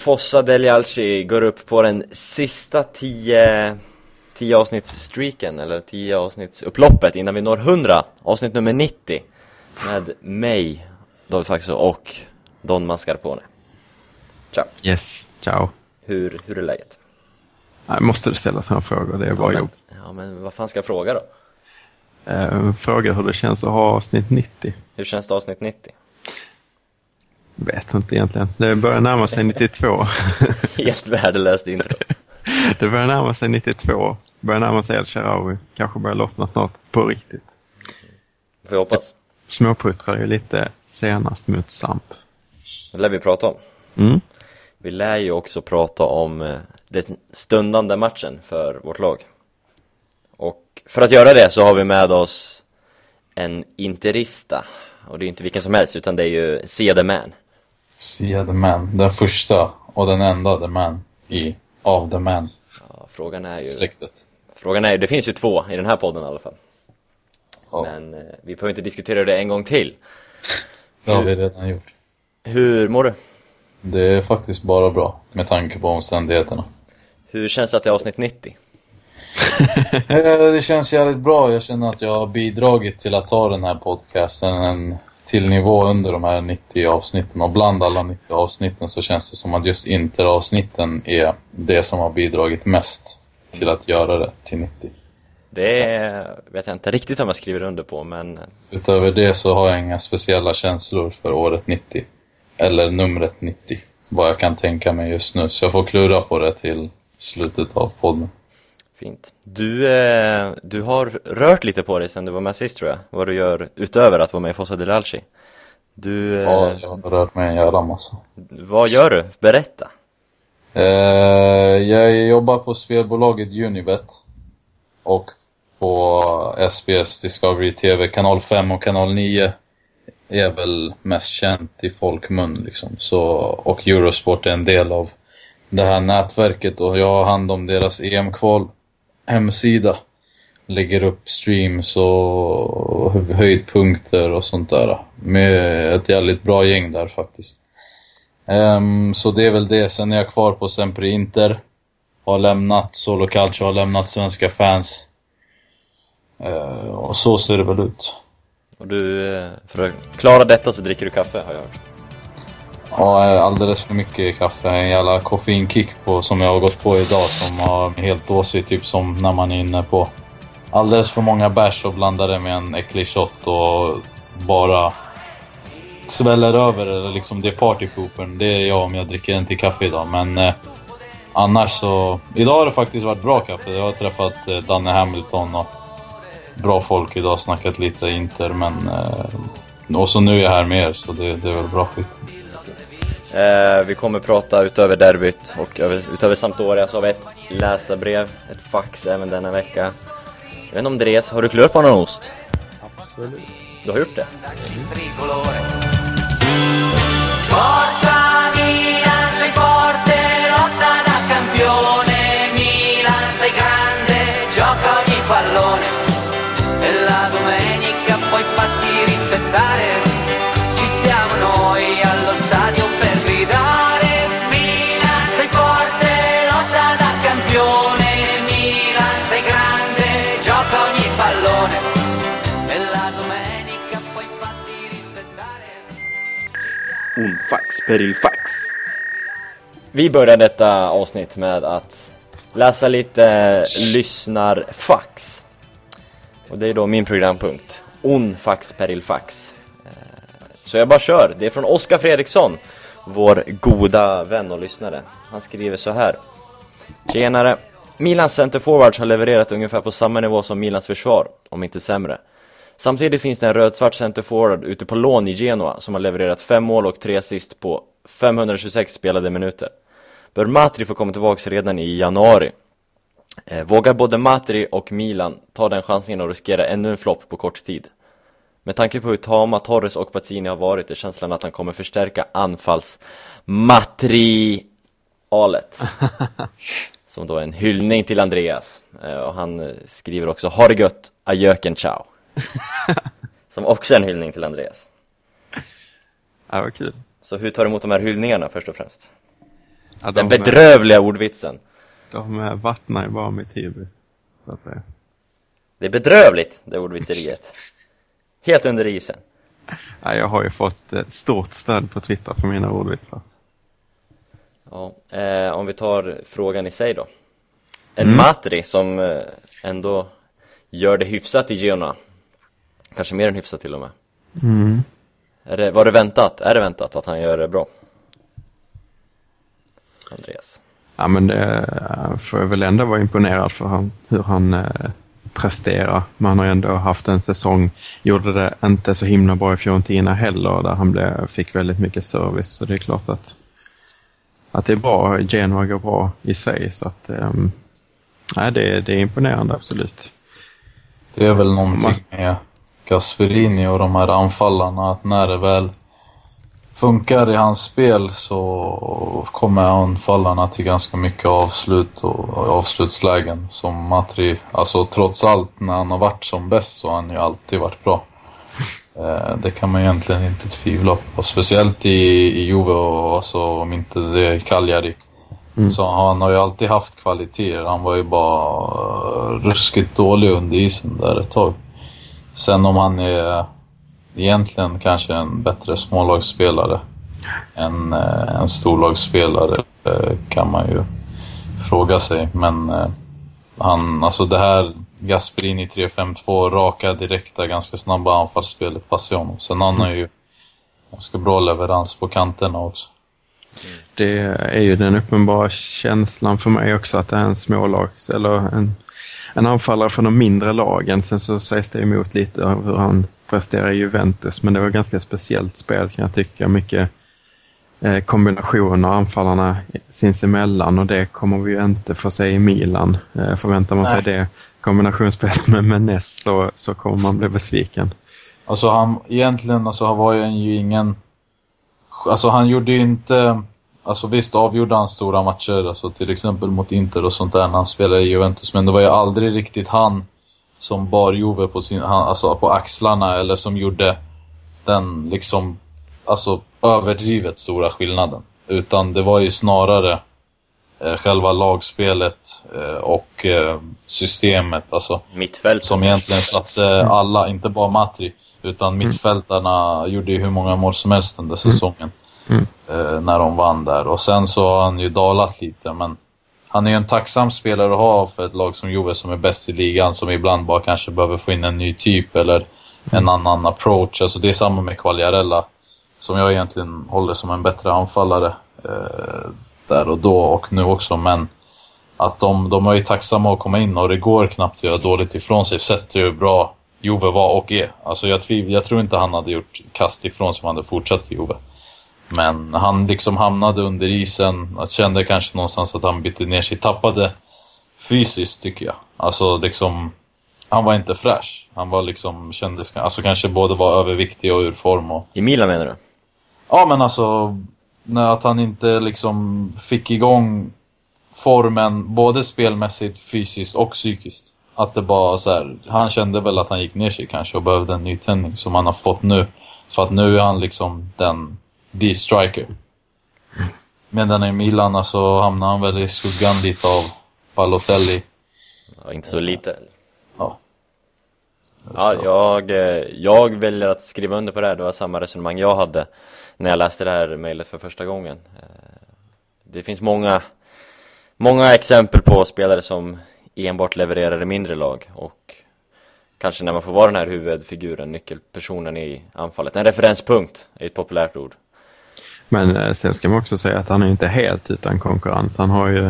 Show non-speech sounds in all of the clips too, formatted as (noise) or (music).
Fossa Delialci går upp på den sista 10 10 avsnittsstreaken, eller 10 avsnittsupploppet innan vi når 100, avsnitt nummer 90 med mig, David Faxo och Don Mascarpone. Ciao! Yes, ciao. Hur, hur är läget? Jag måste du ställa sådana frågor, det är bara ja, jobb. Ja, men vad fan ska jag fråga då? Uh, fråga hur det känns att ha avsnitt 90. Hur känns det avsnitt 90? Vet inte egentligen. Det börjar närma sig 92. (laughs) Helt värdelöst intro. (laughs) det börjar närma sig 92. Börjar närma sig El Sharawi. Kanske börjar lossna snart på riktigt. Får jag hoppas. Småputtrar ju lite senast mot Samp. Det lär vi prata om. Mm. Vi lär ju också prata om eh, den stundande matchen för vårt lag. Och för att göra det så har vi med oss en interista. Och det är inte vilken som helst, utan det är ju the Man. Sia the Man, den första och den enda the Man i Av the Man. Ja, frågan är ju... Släktet. Frågan är ju, det finns ju två i den här podden i alla fall. Ja. Men eh, vi behöver inte diskutera det en gång till. Det har vi redan gjort. Hur mår du? Det är faktiskt bara bra med tanke på omständigheterna. Hur känns det att det är avsnitt 90? (laughs) Eh, Det känns jävligt bra. Jag känner att jag har bidragit till att ta den här podcasten en, till nivå under de här 90 avsnitten. Och bland alla 90 avsnitten så känns det som att just interavsnitten är det som har bidragit mest till att göra det till 90. Det vet jag inte riktigt om jag skriver under på, men Utöver det så har jag inga speciella känslor för året 90. Eller numret 90. Vad jag kan tänka mig just nu. Så jag får klura på det till slutet av podden. Fint. Du, eh, du har rört lite på dig sen du var med sist tror jag, vad du gör utöver att vara med i Fossa del Alci. Du, eh, Ja, jag har rört mig en jävla massa. vad gör du? Berätta. Eh, jag jobbar på spelbolaget Unibet. Och på SBS Discovery TV, kanal 5 och kanal 9 är väl mest känt i folkmun liksom. Så, och Eurosport är en del av det här nätverket och jag har hand om deras EM-kval hemsida. Lägger upp streams och höjdpunkter och sånt där. Med ett jävligt bra gäng där faktiskt. Um, så det är väl det. Sen är jag kvar på Sempre Inter. Har lämnat Solo Calcio, har lämnat Svenska fans. Uh, och så ser det väl ut. Och du, eh, för att klara detta så dricker du kaffe har jag hört. Ja, alldeles för mycket kaffe. En jävla koffeinkick på som jag har gått på idag som har helt dåsig, typ som när man är inne på alldeles för många bärs och blandar det med en äcklig shot och bara sväller över eller liksom det är partypoopern. Det är jag om jag dricker en till kaffe idag. Men eh, annars så... Idag har det faktiskt varit bra kaffe. Jag har träffat eh, Danne Hamilton och bra folk idag. Snackat lite Inter men... Eh, och så nu är jag här med er så det, det är väl bra skit. Eh, vi kommer prata utöver derbyt och över, utöver Sampdoria så har vi ett läsarbrev, ett fax även denna vecka. Jag vet inte om Dres, har du klurat på någon ost? Absolut. Du har gjort det? tricolore. Un fax. Vi börjar detta avsnitt med att läsa lite lyssnarfax. Och det är då min programpunkt. Onfax eh, Så jag bara kör. Det är från Oskar Fredriksson, vår goda vän och lyssnare. Han skriver så här. Tjenare! Milans centerforwards har levererat ungefär på samma nivå som Milans försvar, om inte sämre. Samtidigt finns det en rödsvart centerforward ute på lån i Genoa som har levererat fem mål och tre assist på 526 spelade minuter. Bör Matri få komma tillbaka redan i januari? Eh, vågar både Matri och Milan ta den chansen och riskera ännu en flopp på kort tid? Med tanke på hur tama Torres och Pazzini har varit är känslan att han kommer förstärka anfallsmaterialet. Som då är en hyllning till Andreas. Eh, och han eh, skriver också Ha det gött, ajöken ciao. (laughs) Som också är en hyllning till Andreas. Ja, vad kul. Så hur tar du emot de här hyllningarna först och främst? Ja, Den de, bedrövliga ordvitsen. de vattnar ju bara mitt hybris, så att säga. Det är bedrövligt, det ordvitseriet. Helt under isen. Ja, jag har ju fått eh, stort stöd på Twitter för mina ordvitsar. Ja, eh, om vi tar frågan i sig då. En Matri som eh, ändå gör det hyfsat i Girona. Kanske mer än hyfsat till och med. Mm. Är det, var det väntat? Är det väntat att han gör det bra? Andreas. Ja, men det eh, får jag väl ändå vara imponerad för han, hur han eh, presterar. Man har ändå haft en säsong, gjorde det inte så himla bra i Fiorentina heller, där han blev, fick väldigt mycket service. Så det är klart att, att det är bra. Genoa går bra i sig. Så att, um, nej, det, det är imponerande, absolut. Det är väl någonting med Gasperini och de här anfallarna, att när det väl funkar i hans spel så kommer anfallarna till ganska mycket avslut och avslutslägen som Matri. Alltså trots allt, när han har varit som bäst så har han ju alltid varit bra. Eh, Det kan man egentligen inte tvivla på. Speciellt i, i Juve och alltså, om inte det är Cagliari. Så han har ju alltid haft kvaliteter. Han var ju bara ruskigt dålig under isen där ett tag. Sen om han är eh, egentligen kanske en bättre smålagsspelare än eh, en storlagsspelare eh, kan man ju fråga sig. Men han, alltså det här Gasperini 3-5-2, raka, direkta, ganska snabba anfallsspelet passar honom. Sen han har ju ganska bra leverans på kanterna också. Det är ju den uppenbara känslan för mig också att det är en smålags eller en, en anfallare från de mindre lagen. Sen så sägs det emot lite av hur han presterar i Juventus, men det var ganska speciellt spel kan jag tycka. Mycket eh, kombinationer av anfallarna sinsemellan och det kommer vi ju inte få se i Milan. Eh, förväntar man sig det kombinationsspelet med Menes så, så kommer man bli besviken. Alltså han, egentligen alltså, han var ju en- ju ingen... Alltså han gjorde ju inte... Alltså visst avgjorde han stora matcher, alltså till exempel mot Inter och sånt där när han spelade i Juventus. Men det var ju aldrig riktigt han som bar Juve på, sin, han, alltså på axlarna eller som gjorde den liksom, alltså överdrivet stora skillnaden. Utan det var ju snarare eh, själva lagspelet eh, och eh, systemet. Alltså Mittfält. som egentligen satte alla, inte bara Matri, utan mittfältarna gjorde ju hur många mål som helst den där säsongen. Eh, när de vann där. Och sen så har han ju dalat lite, men han är ju en tacksam spelare att ha för ett lag som Juve som är bäst i ligan, som ibland bara kanske behöver få in en ny typ eller en annan approach. Alltså det är samma med Quagliarella, som jag egentligen håller som en bättre anfallare eh, där och då och nu också, men att de, de är ju tacksamma att komma in och det går knappt att göra dåligt ifrån sig sett hur bra Juve var och är. Alltså jag, tviv, jag tror inte han hade gjort kast ifrån sig om han hade fortsatt i Juve. Men han liksom hamnade under isen, jag kände kanske någonstans att han bytte ner sig, tappade fysiskt tycker jag. Alltså liksom, han var inte fräsch. Han var liksom, kändes, alltså kanske både var överviktig och ur form och I Milan menar du? Ja, men alltså när att han inte liksom fick igång formen både spelmässigt, fysiskt och psykiskt. Att det bara så här, han kände väl att han gick ner sig kanske och behövde en nytändning som han har fått nu. För att nu är han liksom den, the striker. Medan i Milan alltså hamnar han väl i skuggan lite av Balotelli. Ja, inte så lite. Ja. Ja, jag, jag väljer att skriva under på det här. Det var samma resonemang jag hade när jag läste det här mejlet för första gången. Eh, Det finns många, många exempel på spelare som enbart levererar i mindre lag och kanske när man får vara den här huvudfiguren, nyckelpersonen i anfallet. En referenspunkt är ett populärt ord. Men eh, sen ska man också säga att han är inte helt utan konkurrens. Han har ju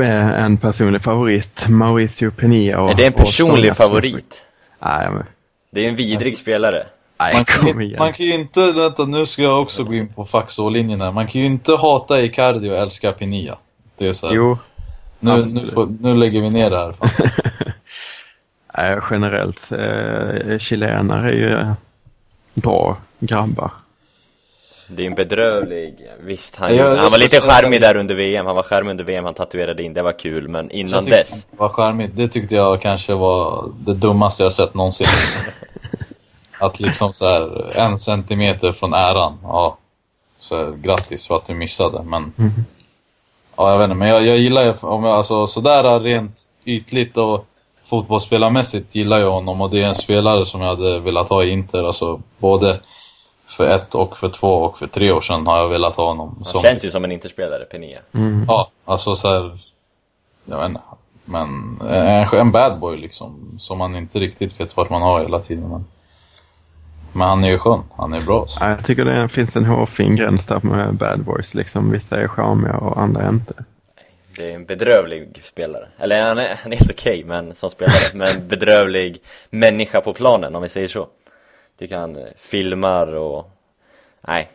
eh, en personlig favorit, Mauricio Penia. Och, Är det en personlig favorit? Nej, men, Det är en vidrig spelare. nej Man kan, man kan ju inte, vänta nu ska jag också gå in på faxå-linjen här. Man kan ju inte hata Icardi och älska Pinilla. Det är så här, Jo, nu, nu, får, nu lägger vi ner det här. (laughs) nej, generellt. Eh, chilenare är ju bra grabbar. Det är en bedrövlig, visst han, Ja, jag han var lite charmig där under VM, han var charmig under VM, han tatuerade in, det var kul, men innan dess Det var charmigt. Det tyckte jag kanske var det dummaste jag sett någonsin. (laughs) Att liksom så här en centimeter från äran, ja. så här, grattis för att du missade. Men, ja, jag vet inte, men jag, jag gillar ju, om jag, alltså sådär rent ytligt och fotbollsspelarmässigt gillar jag honom och det är en spelare som jag hade velat ha i Inter. Alltså både för ett och för två och för tre år sedan har jag velat ha honom. Han Som, känns ju som en interspelare, Penia. Ja, alltså så här, Jag vet inte. Men en, en bad boy liksom. Som man inte riktigt vet vart man har hela tiden. Men, men han är ju skön. Han är bra. Så. Ja, jag tycker det finns en hårfin gräns där med bad boys. Liksom. Vissa är charmiga och andra inte. Det är en bedrövlig spelare. Eller han är, han är helt okej men som spelare. men bedrövlig människa på planen om vi säger så. Tycker han eh, filmar och... Nej.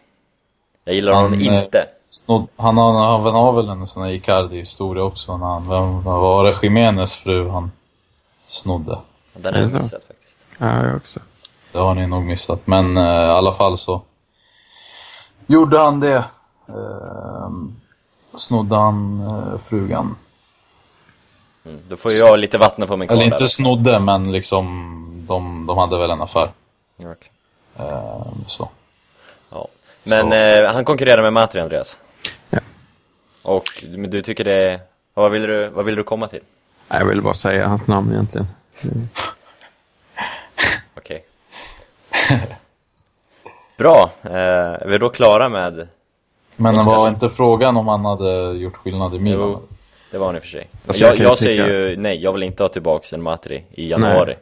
Jag gillar honom Han, eh, inte. Snodd, han, har, han har väl en sån här Icardi-historia också. När han, vem, var det Jiménez fru han snodde? Den har jag missat faktiskt. Ja, jag också. Det har ni nog missat. Men eh, i alla fall så gjorde han det. Eh, snodde han eh, frugan. Mm. Då får jag lite vatten på min kvarn Eller inte snodde, men liksom de, de hade väl en affär. Ja, okej. Eh, så. Ja. Men Så. eh, han konkurrerar med Matri, Andreas. Ja. Och men du tycker det... Vad vill du, vad vill du komma till? Nej, Jag vill bara säga hans namn egentligen. Okej. Bra. Eh, är vi då klara med... Men Oskar. var inte frågan om han hade gjort skillnad i Milan? Jo, det var han i och för sig. Alltså, jag jag jag ju säger ju nej, jag vill inte ha tillbaka en Matri i januari.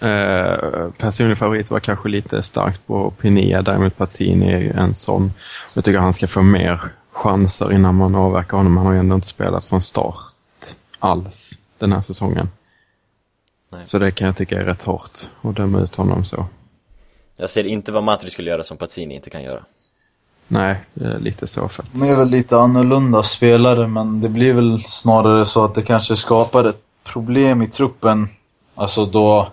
Eh, personlig favorit var kanske lite starkt på Pinea, däremot Pazzini är ju en sån. Jag tycker han ska få mer chanser innan man avverkar honom. Han har ju ändå inte spelat från start alls den här säsongen. Nej. Så det kan jag tycka är rätt hårt att döma ut honom så. Jag ser inte vad Matri skulle göra som Pazzini inte kan göra. Nej, det är lite så för De är väl lite annorlunda spelare, men det blir väl snarare så att det kanske skapar ett problem i truppen. Alltså då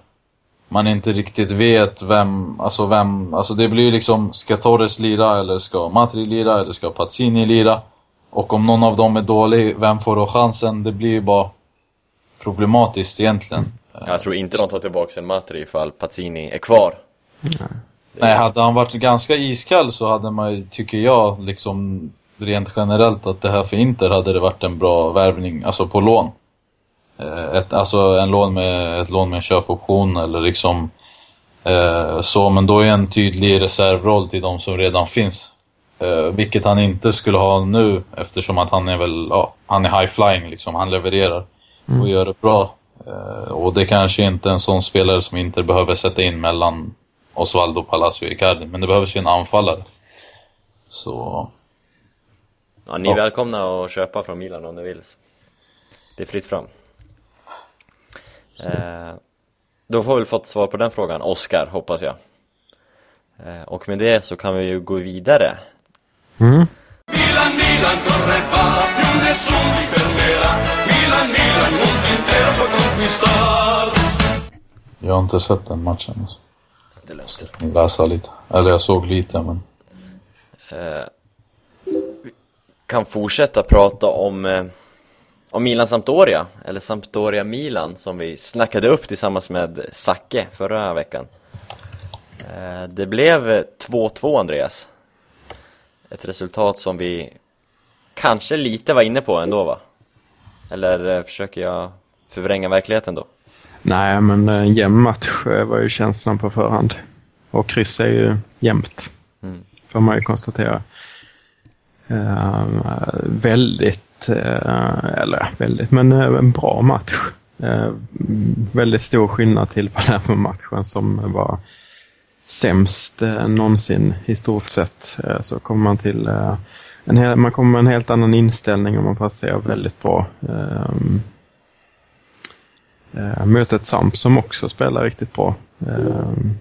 man inte riktigt vet vem, alltså vem, alltså det blir ju liksom, ska Torres lira eller ska Matri lira eller ska Pazzini lira? Och om någon av dem är dålig, vem får då chansen? Det blir ju bara problematiskt egentligen. Jag tror inte de tar tillbaka en Matri ifall Pazzini är kvar. Nej, hade han varit ganska iskall så hade man ju, tycker jag, liksom rent generellt att det här för Inter hade det varit en bra värvning, alltså på lån. Eh, Ett, alltså en lån med, ett lån med en köpoption eller liksom eh, så, men då är en tydlig reservroll till de som redan finns. Eh, vilket han inte skulle ha nu eftersom att han är väl, ja, han är high flying liksom, han levererar och gör det bra. Eh, och det kanske inte är en sån spelare som inte behöver sätta in mellan Osvaldo, Palacio och Icardi, men det behövs ju en anfallare. Så, Ja, ni är Ja. välkomna att köpa från Milan om ni vill. Det är fritt fram. Eh, då får vi fått svar på den frågan, Oscar, hoppas jag. Eh, och med det så kan vi ju gå vidare. Mm. Milan, Milan, corre va, più nessuno mi fermerà. Milan, Milan, mondo intero può conquistar. jag har inte sett den matchen. Alltså. Det. Jag läsa lite. Eller jag såg lite, men... Eh, vi kan fortsätta prata om, eh, om Milan Sampdoria, eller Sampdoria Milan som vi snackade upp tillsammans med Zacke förra veckan. Eh, det blev eh, 2-2 Andreas. Ett resultat som vi kanske lite var inne på ändå va? Eller eh, försöker jag förvränga verkligheten då? Nej, men en jämn match eh, var ju känslan på förhand. Och kryss är ju jämnt. Mm. Får man ju konstatera. Eh, väldigt, eh, eller väldigt, men eh, en bra match. Eh, väldigt stor skillnad till Palermo-matchen som var sämst någonsin i stort sett. Så kommer man till en hel, man kommer med en helt annan inställning och man passerar väldigt bra. Ett Samp som också spelar riktigt bra.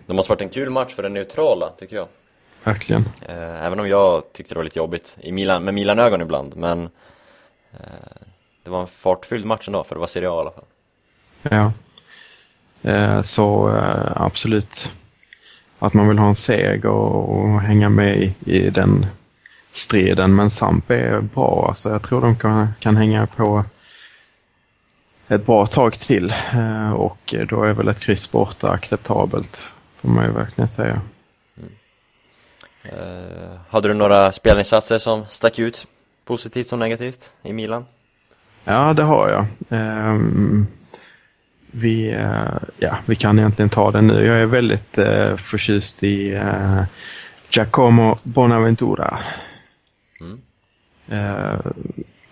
Det måste varit en kul match för den neutrala tycker jag. verkligen. Även om jag tyckte det var lite jobbigt i Milan, med Milan-ögon ibland, men det var en fartfylld match ändå, för det var Serie A i alla fall. Ja. Eh, så eh, absolut. Att man vill ha en seger och, hänga med i, den striden. Men Samp är bra. Alltså, jag tror de kan, kan hänga på ett bra tag till. Eh, och då är väl ett kryss borta acceptabelt. Får man ju verkligen säga. Eh, hade du några spelinsatser som stack ut positivt som negativt i Milan? Ja, det har jag. Ehm, vi, eh, ja, vi kan egentligen ta det nu. Jag är väldigt uh, förtjust i uh, Giacomo Bonaventura. Mm. Eh,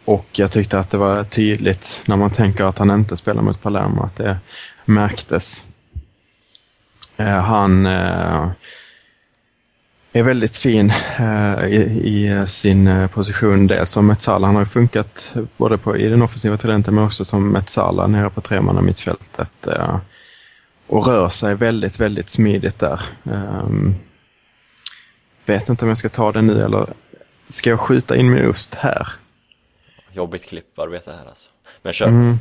och jag tyckte att det var tydligt när man tänker att han inte spelar mot Palermo att det märktes. Han är väldigt fin eh, i, i sin eh, position. Dels som Metsala. Han har ju funkat både på, i den offensiva talenten men också som Metsala nere på tremanna mittfältet. Eh, och rör sig väldigt, väldigt smidigt där. Um, vet inte om jag ska ta det nu eller ska jag skjuta in min ost här? Jobbigt klipparbete här alltså. Men kör. Mm.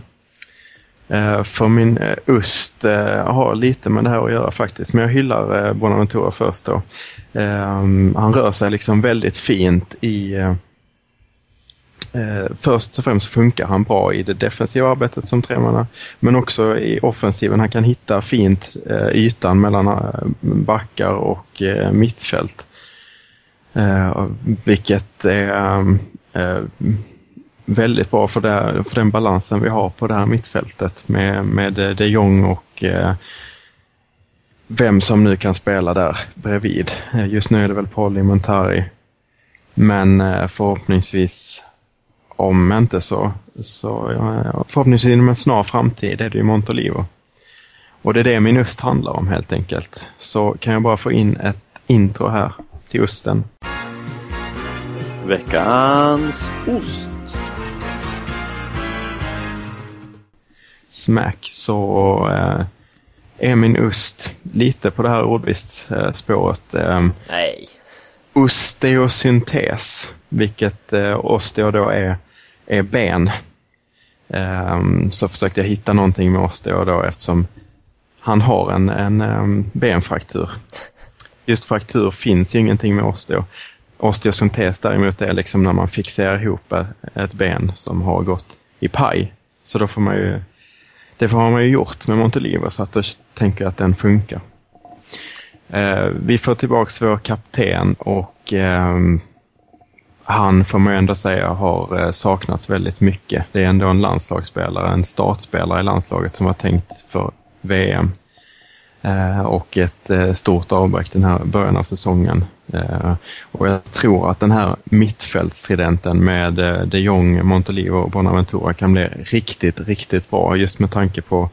Eh, för min eh, ost eh, har lite med det här att göra faktiskt. Men jag hyllar Bonaventura först då. Ehm, han rör sig liksom väldigt fint i... först och främst funkar han bra i det defensiva arbetet som tremanna. Men också i offensiven. Han kan hitta fint ytan mellan backar och mittfält. vilket är väldigt bra för, det, för den balansen vi har på det här mittfältet med, med eh, de Jong och eh, vem som nu kan spela där bredvid. Eh, just nu är det väl Paul Montari. Men eh, förhoppningsvis, om inte så, så ja, förhoppningsvis inom en snar framtid är det ju Montolivo. Och det är det min ost handlar om helt enkelt. Så kan jag bara få in ett intro här till osten. Veckans ost. Smack så eh, är min ost lite på det här ordvitsspåret. Eh, Nej. Osteosyntes, vilket eh, osteo då är, är ben. Eh, så försökte jag hitta någonting med osteo då eftersom han har en, en um, benfraktur. Just fraktur finns ju ingenting med osteo. Osteosyntes däremot är liksom när man fixerar ihop ett ben som har gått i paj. Så då får man ju det har man ju gjort med Montelivo så att då tänker jag att den funkar. Eh, vi får tillbaks vår kapten och eh, han får man ju ändå säga har eh, saknats väldigt mycket. Det är ändå en landslagsspelare, en startspelare i landslaget som var tänkt för VM. Eh, och ett eh, stort avbräck den här början av säsongen. Eh, och jag tror att den här mittfältstridenten med de Jong, Montolivo och Bonaventura kan bli riktigt, riktigt bra just med tanke på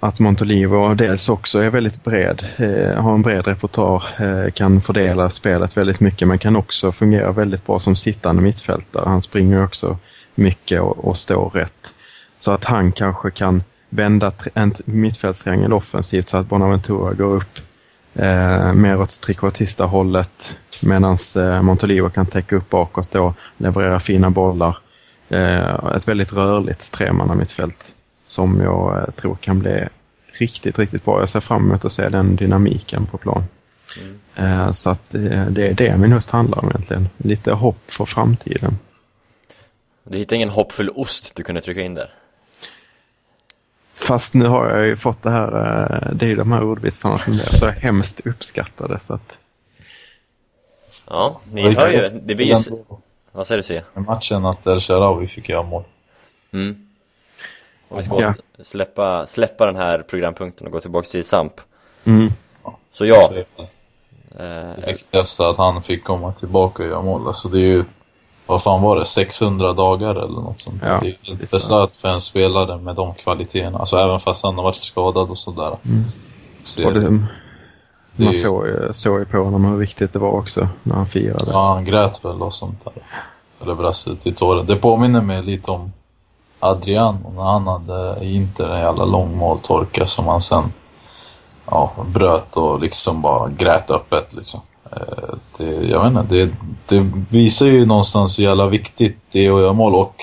att Montolivo dels också är väldigt bred, har en bred repertoar, kan fördela spelet väldigt mycket men kan också fungera väldigt bra som sittande mittfältare. Han springer också mycket och, och står rätt. Så att han kanske kan vända en mittfältstriangel offensivt så att Bonaventura går upp eh, mer åt trequartista-hållet medan eh, Montolivo kan täcka upp bakåt då, leverera fina bollar. Eh, ett väldigt rörligt tremanna mittfält som jag eh, tror kan bli riktigt, riktigt bra. Jag ser fram emot att se den dynamiken på plan. Mm. Eh, så att eh, det är det min höst handlar om egentligen. Lite hopp för framtiden. Du hittade ingen hoppfull ost du kunde trycka in där? Fast nu har jag ju fått det här, eh, det är ju de här ordvitsarna som är så hemskt uppskattade så att... Ja, ni hör ju, det blir ju... Vad säger du Sia? Matchen att El Sharawi fick göra mål. Mm. Om vi ska ja. släppa, släppa den här programpunkten och gå tillbaka till Samp. Mm. Så ja. Det viktigaste att han fick komma tillbaka och göra mål. Alltså det är ju vad fan var det, 600 dagar eller något sånt. Ja, det är inte beslutat för en spelare med de kvaliteterna. Alltså även fast han har varit skadad och sådär. Mm. Så det, det, man såg ju, såg ju på honom hur viktigt det var också när han firade. Ja, han grät väl och sånt där. Eller brast ut i tåren. Det påminner mig lite om Adriano när han hade inte en jävla lång måltorka som han sen ja, bröt och liksom bara grät öppet liksom. Eh, det, jag vet inte, det, det visar ju någonstans hur jävla viktigt det är att göra mål och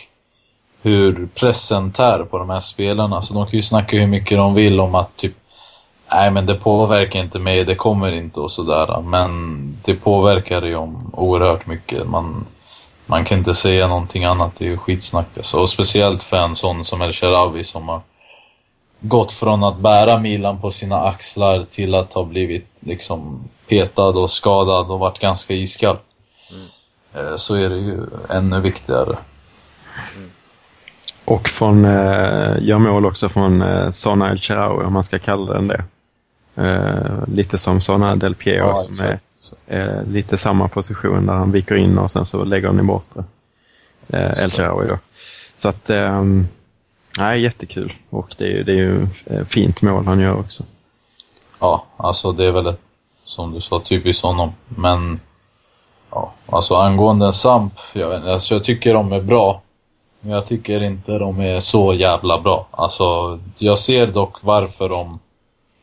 hur pressen tär på de här spelarna. Så de kan ju snacka hur mycket de vill om att typ Nej men det påverkar inte mig, det kommer inte och sådär. Men det påverkar ju oerhört mycket. Man, man kan inte säga någonting annat, det är ju skitsnack alltså. Och speciellt för en sån som El Sharawi som har gått från att bära Milan på sina axlar till att ha blivit liksom petad och skadad och varit ganska iskall. Eh, Så är det ju ännu viktigare. Och från, eh, gör mål också från eh, Sona El Chiraoui, om man ska kalla den det. Eh, lite som Sona Del Piero Ja, som är eh, lite samma position där han viker in och sen så lägger han i bortre. Eh, El Chiraoui då. Så att, ehm, nej jättekul. Och det är ju, det är ju eh, fint mål han gör också. Ja, alltså det är väl som du sa, typiskt honom. Men ja, alltså angående Samp, jag, vet, alltså jag tycker de är bra. Men jag tycker inte de är så jävla bra. Alltså, jag ser dock varför de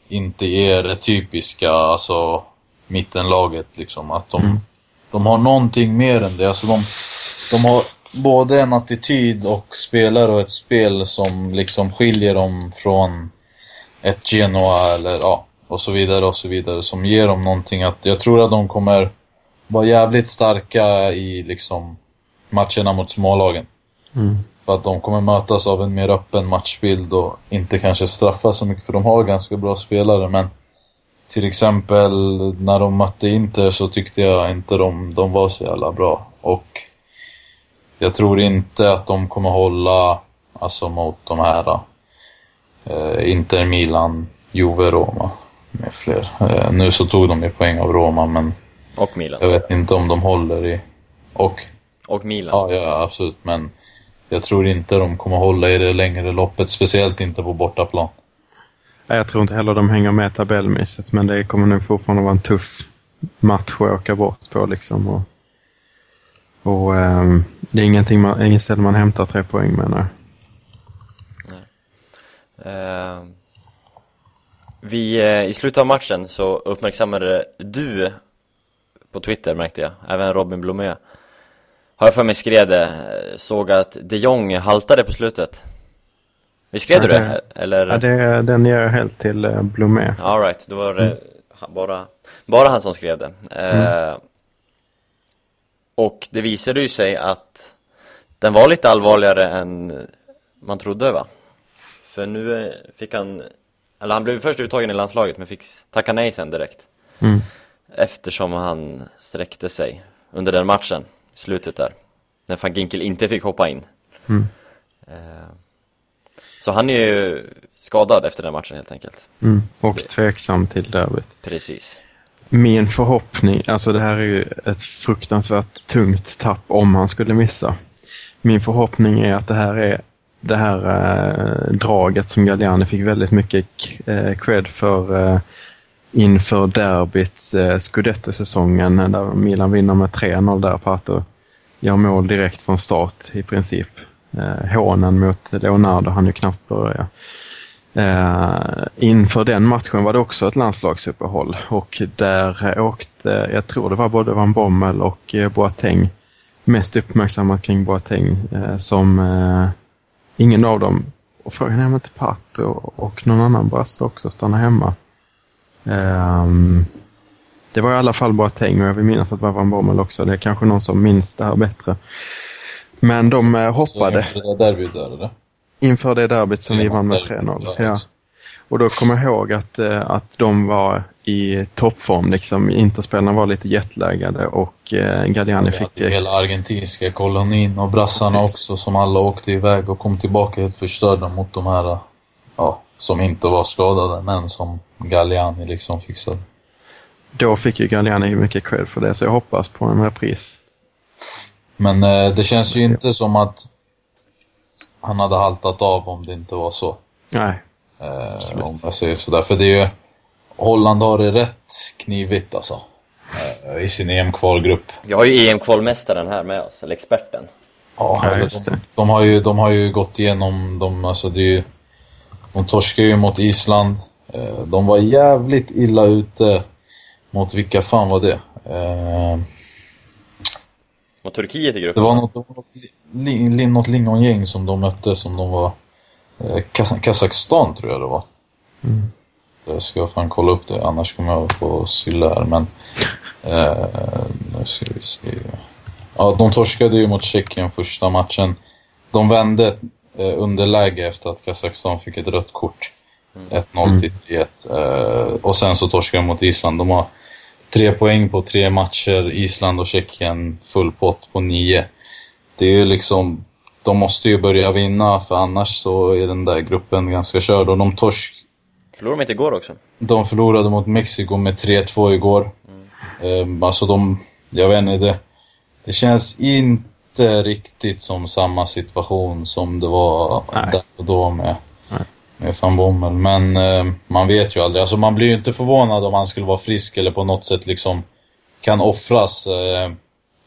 inte är det typiska, alltså mittenlaget liksom. Att de, de har någonting mer än det. Alltså de, de har både en attityd och spelare och ett spel som liksom skiljer dem från ett Genoa eller ja, och så vidare och så vidare som ger dem någonting att jag tror att de kommer vara jävligt starka i liksom matcherna mot smålagen. För att de kommer mötas av en mer öppen matchbild och inte kanske straffas så mycket för de har ganska bra spelare men till exempel när de mötte Inter så tyckte jag inte de, de var så jävla bra och jag tror inte att de kommer hålla alltså mot de här eh, Inter, Milan, Juve, Roma med fler. Eh, nu så tog de ju poäng av Roma men Och Milan. jag vet inte om de håller i... Och, Och Milan. ja, ja absolut men jag tror inte de kommer hålla i det längre loppet, speciellt inte på bortaplan. Jag tror inte heller de hänger med tabellmässigt, men det kommer nog fortfarande vara en tuff match att åka bort på. Liksom. Och, och ehm, det är ingenting man, inget ställe man hämtar tre poäng menar jag. Eh, vi, eh, I slutet av matchen så uppmärksammade du på Twitter märkte jag, även Robin Blomé Har jag för mig skrev det, eh, såg att de Jong haltade på slutet Vi skrev Ja, du det? Eller? Ja, det, den ger jag helt till eh, Blomé. All right, då var det han- bara, bara han som skrev det. Eh, och det visade ju sig att den var lite allvarligare än man trodde va? För nu eh, fick han, eller han blev först uttagen i landslaget men fick tacka nej sen direkt. Mm. Eftersom han sträckte sig under den matchen, i slutet där. När van Ginkel inte fick hoppa in. Mm. Eh, så han är ju skadad efter den matchen helt enkelt. Mm. Och tveksam till derbyt. Precis. Min förhoppning, alltså det här är ju ett fruktansvärt tungt tapp om han skulle missa. Min förhoppning är att det här är det här äh, draget som Galliani fick väldigt mycket äh, cred för äh, inför derbyt äh, Scudetto-säsongen där Milan vinner med 3-0 där Pato gör mål direkt från start i princip. Äh, hånen mot Leonardo han ju knappt börja. Äh, inför den matchen var det också ett landslagsuppehåll och där åkte, jag tror det var både Van Bommel och Boateng, mest uppmärksammat kring Boateng, eh, som eh, ingen av dem, och frågan är om inte Pato och någon annan brasse också stannar hemma. Ehm, det var i alla fall Boateng och jag vill minnas att det var Van Bommel också, det är kanske någon som minns det här bättre. Men de eh, Så hoppade inför det där derbyt där eller? inför det derbyt som vi vann med derbyt, 3-0. ja. Och då kommer jag ihåg att, eh, att de var i toppform. Liksom. Interspelarna var lite jetlaggade och eh, Galliani fick... hela argentinska kolonin och brassarna Precis. också som alla åkte iväg och kom tillbaka helt förstörda mot de här, ja, som inte var skadade men som Galliani liksom fixade. Då fick ju Galliani mycket cred för det, så jag hoppas på en repris. Men eh, det känns ju inte som att han hade haltat av om det inte var så. Nej, Eh, om jag säger sådär. För det är ju, Holland har det rätt knivigt alltså. Eh, I sin EM-kvalgrupp. Vi har ju EM-kvalmästaren här med oss, eller experten. Ja, Ja, just de, det. de, har ju, de har ju gått igenom, de, alltså det är ju, de torskade ju mot Island. Eh, de var jävligt illa ute mot vilka fan var det? Eh, Mot Turkiet i det gruppen. var något, det var något, li, något lingongäng som de mötte som de var... Eh, Ka- Kazakstan tror jag det var. Jag ska fan kolla upp det, annars kommer jag få sylla här. Men, eh, nu ska vi se. Ja, de torskade ju mot Tjeckien första matchen. De vände eh, underläge efter att Kazakstan fick ett rött kort. 1-0 till 3-1. Eh, och sen så torskar de mot Island. De har tre poäng på tre matcher. Island och Tjeckien full pott på nio. Det är ju liksom... De måste ju börja vinna för annars så är den där gruppen ganska körd. Och de torsk... Förlorade de inte igår också? De förlorade mot Mexiko med 3-2 igår. Mm. alltså de... Jag vet inte, det, det känns inte riktigt som samma situation som det var Nej. där och då med, Nej. med van Bommel. Men eh, man vet ju aldrig. Alltså man blir ju inte förvånad om han skulle vara frisk eller på något sätt liksom kan offras. Eh,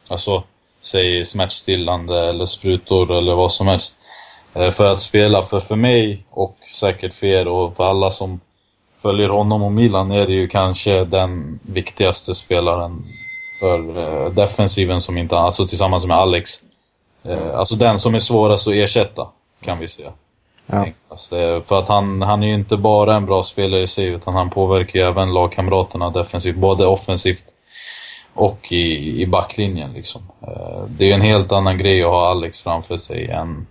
alltså, säg smärtstillande eller sprutor eller vad som helst. Eh, för att spela. För, för mig och säkert för er och för alla som följer honom och Milan är det ju kanske den viktigaste spelaren för eh, defensiven som inte, alltså tillsammans med Alex. Eh, alltså den som är svårast att ersätta, kan vi säga. Ja. För att han, han är ju inte bara en bra spelare i sig, utan han påverkar ju även lagkamraterna defensivt, både offensivt och i, i backlinjen. Liksom. Eh, Det är en helt annan grej att ha Alex framför sig än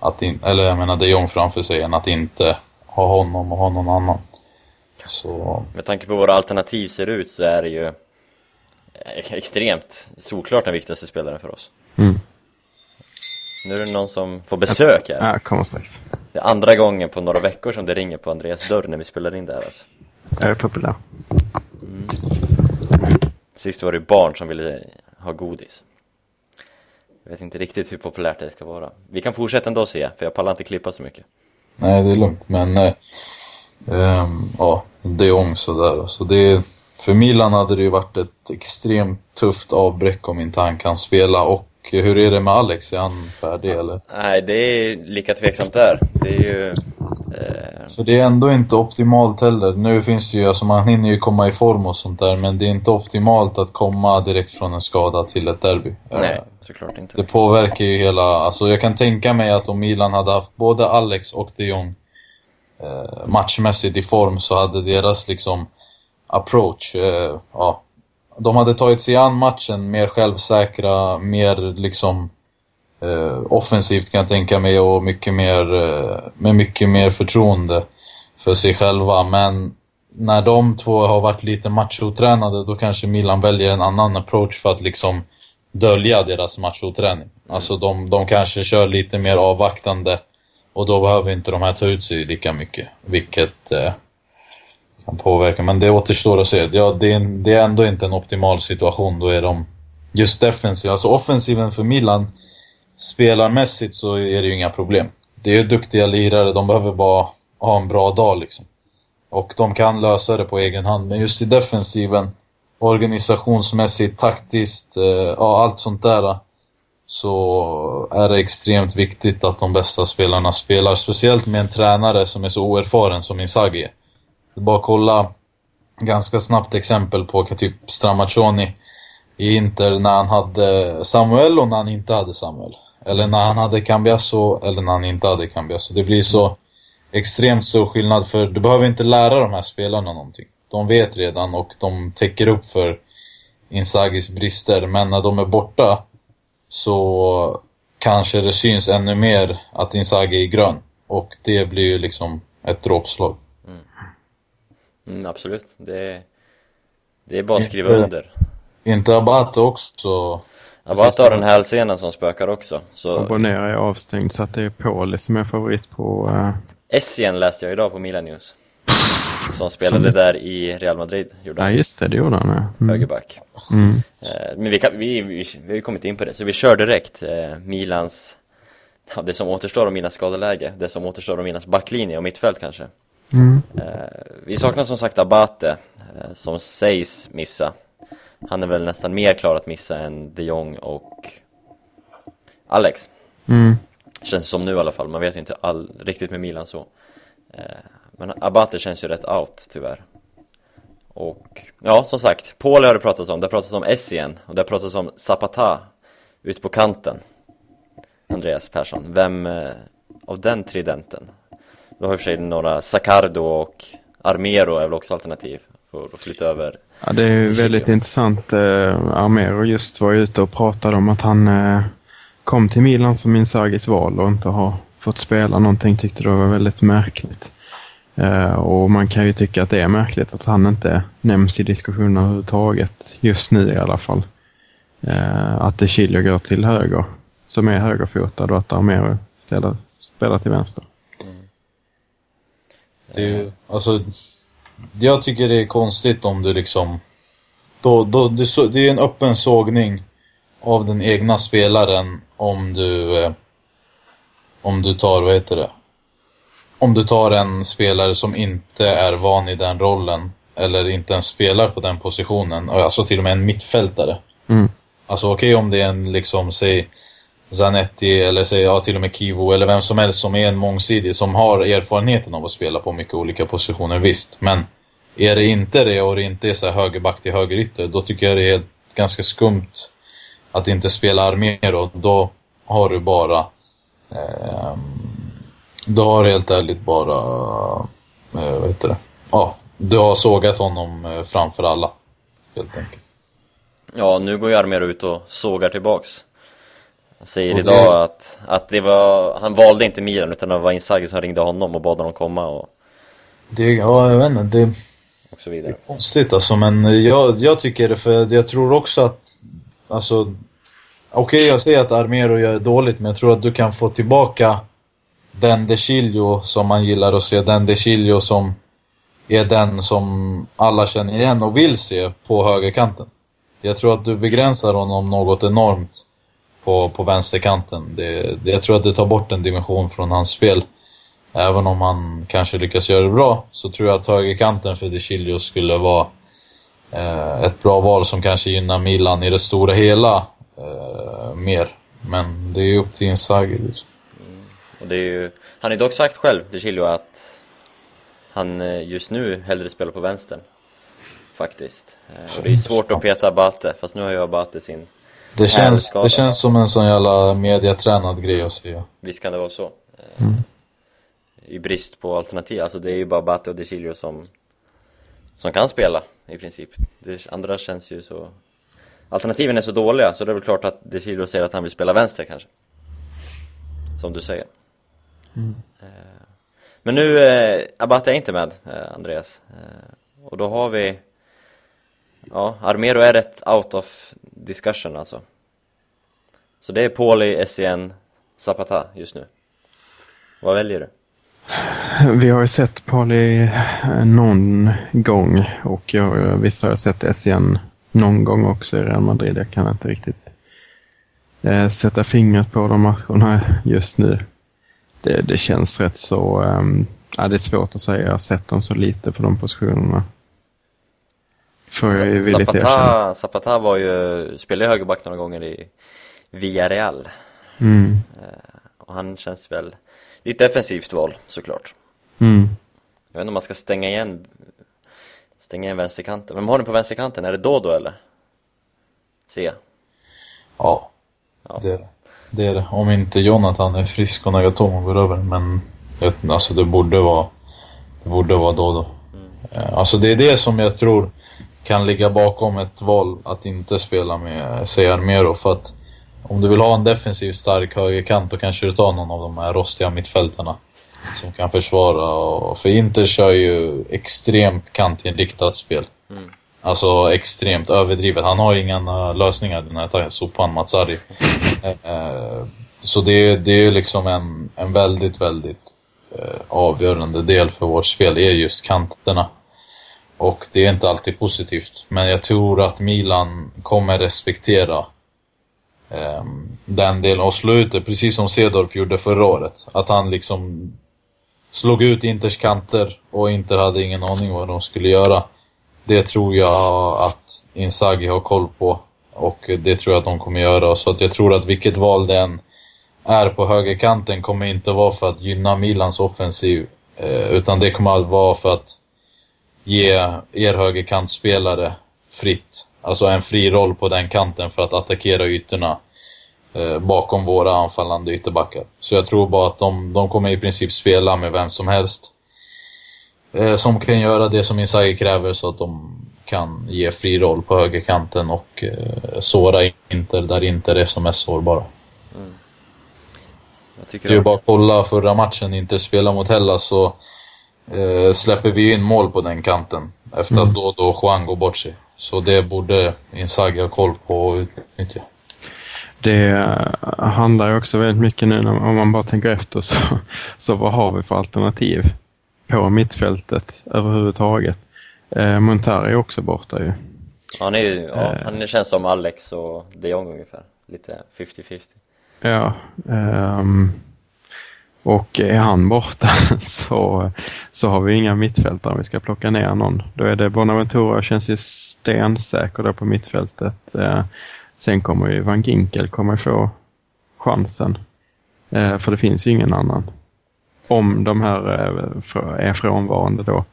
att in, eller jag menar de Jong framför sig än att inte ha honom och ha någon annan. Så Med tanke på hur våra alternativ ser ut så är det ju eh, extremt solklart den viktigaste spelaren för oss. Mm. Nu är det någon som får besök här. Ja, kommer strax. Det är andra gången på några veckor som det ringer på Andreas dörr när vi spelar in det här alltså. Jag är populär. Sist var det barn som ville ha godis. Jag vet inte riktigt hur populärt det ska vara. Vi kan fortsätta ändå se, för jag pallar inte klippa så mycket. Nej, det är lugnt. Men eh, ehm, ja, de Jong sådär. Alltså det, för Milan hade det ju varit ett extremt tufft avbräck om inte han kan spela. Och hur är det med Alex? Är han färdig eller? Nej, det är lika tveksamt där. Det är ju... Eh, Så det är ändå inte optimalt heller. Nu finns det ju, alltså man hinner ju komma i form och sånt där. Men det är inte optimalt att komma direkt från en skada till ett derby. nej, Eh, såklart inte. Det påverkar ju hela, alltså jag kan tänka mig att om Milan hade haft både Alex och de Jong eh, matchmässigt i form så hade deras liksom approach, eh, ja. De hade tagit sig an matchen mer självsäkra, mer liksom eh, offensivt kan jag tänka mig och mycket mer, eh, med mycket mer förtroende för sig själva. Men när de två har varit lite machotränade då kanske Milan väljer en annan approach för att liksom dölja deras machoträning. Alltså de, de kanske kör lite mer avvaktande och då behöver inte de här ta ut sig lika mycket. Vilket eh, kan påverka. Men det återstår att se. Ja, det, är, det är ändå inte en optimal situation. Då är de just defensiva. Alltså offensiven för Milan, spelarmässigt så är det ju inga problem. Det är ju duktiga lirare. De behöver bara ha en bra dag liksom. Och de kan lösa det på egen hand. Men just i defensiven, organisationsmässigt, taktiskt, eh, ja allt sånt där. Så är det extremt viktigt att de bästa spelarna spelar. Speciellt med en tränare som är så oerfaren som Inzaghi är. Det är bara att kolla ganska snabbt exempel på typ Stramaccioni i Inter när han hade Samuel och när han inte hade Samuel. Eller när han hade Cambiasso eller när han inte hade Cambiasso. Det blir så extremt stor skillnad för du behöver inte lära de här spelarna någonting. De vet redan och de täcker upp för Inzagis brister. Men när de är borta så kanske det syns ännu mer att Inzaghi är grön. Och det blir ju liksom ett dråpslag. Mm, absolut. Det är, det är bara att skriva Inte- under. Inte Abate också? Abate har den hälsenan som spökar också. Så Abonnera är avstängd så att det är Pauli som är favorit på... Uh, Essien läste jag idag på Milan News. Som spelade där i Real Madrid, gjorde ja, han. just det, det gjorde han ja. Mm. Högerback. Mm. Eh, Men vi, kan, vi, vi, vi har ju kommit in på det, så vi kör direkt eh, Milans, ja, det som återstår av Milans skadeläge, det som återstår av Milans backlinje och mittfält kanske. Mm. Eh, vi saknar som sagt Abate, som sägs missa. Han är väl nästan mer klar att missa än de Jong och Alex. Mm. Känns som nu i alla fall, man vet ju inte all, riktigt med Milan så. Eh, men Abate känns ju rätt out tyvärr. Och ja, som sagt, Pauli har det pratats om, det har pratats om Essien och det har pratats om Zapata ut på kanten. Andreas Persson, vem eh, av den tridenten? Då har i och för sig några Sacardo och Armero är väl också alternativ för att flytta över. Ja, det är väldigt intressant. Eh, Armero just var ute och pratade om att han eh, kom till Milan som Inzagis val och inte har fått spela någonting. Tyckte det var väldigt märkligt. Eh, och man kan ju tycka att det är märkligt att han inte nämns i diskussionen överhuvudtaget, just nu i alla fall. Eh, att De Chilio går till höger, som är högerfotad och att Armero ställer, spelar till vänster. Det är ju, alltså, jag tycker det är konstigt om du liksom... Då, då, det, så- det är en öppen sågning av den egna spelaren om du... Eh, om du tar, vad heter det? Om du tar en spelare som inte är van i den rollen eller inte ens spelar på den positionen, alltså till och med en mittfältare. Mm. Alltså okej om det är en liksom, säg Zanetti eller säg ja, till och med Kivo eller vem som helst som är en mångsidig som har erfarenheten av att spela på mycket olika positioner, visst. Men är det inte det och det inte är så här högerback till högerytter, då tycker jag det är ganska skumt att inte spela Armero. Då har du bara... Eh, då har du helt ärligt bara... Eh, vad heter det? Ja, du har sågat honom eh, framför alla. Helt enkelt. Ja, nu går ju Armero ut och sågar tillbaks. Han säger det- idag att, att det var, han valde inte Milan utan det var Inzaghi som ringde honom och bad honom komma och, Det, ja, jag vet inte. Det, och så vidare. Konstigt alltså, men jag, jag tycker det för jag tror också att, alltså, okej jag säger att Armero gör det dåligt, men jag tror att du kan få tillbaka den De Chilio som man gillar att se, den De Chilio som är den som alla känner igen och vill se på högerkanten. Jag tror att du begränsar honom något enormt på, på vänsterkanten. Det, det, jag tror att det tar bort en dimension från hans spel. Även om han kanske lyckas göra det bra, så tror jag att högerkanten för De Chilio skulle vara eh, ett bra val som kanske gynnar Milan i det stora hela eh, mer. Men det är ju upp till Inzaghi. liksom. Det är ju, han har dock sagt själv, De Chilio, att han eh, just nu hellre spelar på vänstern. Faktiskt. Eh, Och det är svårt att peta Abate, fast nu har ju Abate sin... Det känns, det känns som en sån jävla mediatränad grej att säga. Visst kan det vara så. Eh, I brist på alternativ, alltså det är ju bara Abate och De Chilio som, som kan spela i princip. Det andra känns ju så... Alternativen är så dåliga, så det är väl klart att De Chilio säger att han vill spela vänster kanske. Som du säger. Eh, Men nu, eh, Abate är inte med, eh, Andreas. Eh, och då har vi... Ja, Armero är rätt out of discussion alltså. Så det är Pauli, SCN, Zapata just nu. Vad väljer du? Vi har ju sett Pali eh, någon gång och jag, visst har jag sett SCN någon gång också i Real Madrid. Jag kan inte riktigt eh, sätta fingret på de matcherna just nu. Det, det känns rätt så... Eh, ja, det är svårt att säga. Jag har sett dem så lite på de positionerna. Får jag ju villigt erkänna. Zapata, Zapata var ju, spelade högerback några gånger i Villarreal. Mm, Och han känns väl, det är ett defensivt val såklart. mm. Jag vet inte om man ska stänga igen, stänga igen vänsterkanten. Vem har ni på vänsterkanten? Är det Dodo eller? Se. Ja, Ja. det är det. det är det. Om inte Jonathan är frisk och Nagatomo går över. Men jag alltså det borde vara, det borde vara Dodo. Eh, Alltså det är det som jag tror kan ligga bakom ett val att inte spela med säg Armero. För att om du vill ha en defensiv stark högerkant då kanske du tar någon av de här rostiga mittfältarna. Som kan försvara. Och, för Inter kör ju extremt kantinriktat spel. Alltså extremt överdrivet. Han har ju inga eh, lösningar den här sopan Matsari. (laughs) Eh, Så det, är- det är ju liksom en, en väldigt, väldigt eh, avgörande del för vårt spel, är just kanterna. Och det är inte alltid positivt. Men jag tror att Milan kommer respektera eh, den delen och slå ut det, precis som Cedorf gjorde förra året. Att han liksom slog ut Inters kanter och Inter hade ingen aning vad de skulle göra. Det tror jag att Inzaghi har koll på. Och det tror jag att de kommer göra. Så att jag tror att vilket val det än är på högerkanten kommer inte vara för att gynna Milans offensiv. Eh, utan det kommer att vara för att ge er högerkantspelare fritt. Alltså en fri roll på den kanten för att attackera ytorna eh, bakom våra anfallande ytterbackar. Så jag tror bara att de, de kommer i princip spela med vem som helst. Eh, som kan göra det som Inzaghi kräver så att de kan ge fri roll på högerkanten och eh, såra Inter där Inter är som mest sårbara. Tycker Det är ju bara att kolla förra matchen Inter spelade mot Hellas så eh, släpper vi in mål på den kanten. Efter att då och då Juan går bort sig. Så det borde Inzaghi ha koll på och utnyttja. Det eh, handlar ju också väldigt mycket nu när- om man bara tänker efter så, (laughs) så vad har vi för alternativ på mittfältet överhuvudtaget? Eh, Montari är också borta ju. Han är ju, ja, Eh. han känns som Alex och de Jong ungefär. Lite 50-50. Ja. ehm, och är han borta (laughs) så, så har vi inga mittfältare om vi ska plocka ner någon. Då är det Bonaventura känns ju stensäker där på mittfältet. Eh, sen kommer ju Van Ginkel kommer få chansen. Eh, för det finns ju ingen annan. Om de här eh, är frånvarande då.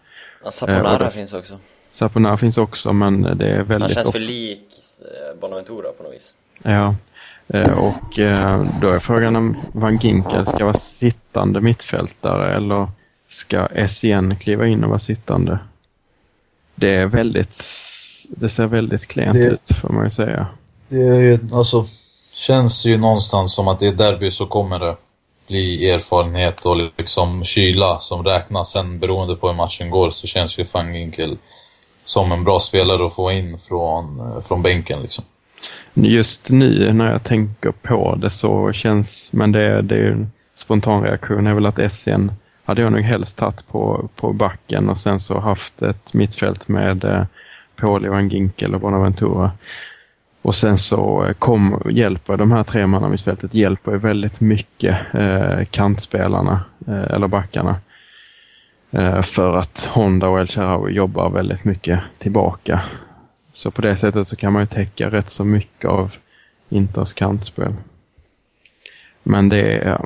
Ja, Saponara finns också. Saponar finns också men det är Han väldigt känns ofta- för lik Bonaventura på något vis. Ja, och eh, då är frågan om Van Ginkel ska vara sittande mittfältare eller ska SCN kliva in och vara sittande? Det är väldigt, det ser väldigt klent Det- ut får man ju säga. Det är alltså, känns ju någonstans som att är derby så kommer det bli erfarenhet och liksom kyla som räknas. Sen beroende på hur matchen går så känns ju Van Ginkel som en bra spelare att få in från, eh, från bänken liksom. Just nu när jag tänker på det så känns, men det, det är ju en spontan reaktion är väl att Essien hade jag nog helst tagit på, på backen och sen så haft ett mittfält med eh, Pauli, Van Ginkel och Bonaventura. Och sen så eh, kom, hjälper de här tre manna mittfältet hjälper ju väldigt mycket eh, kantspelarna, eh, eller backarna. Eh, för att Honda och El Shaarawy jobbar väldigt mycket tillbaka. Så på det sättet så kan man ju täcka rätt så mycket av Inters kantspel. Men det är,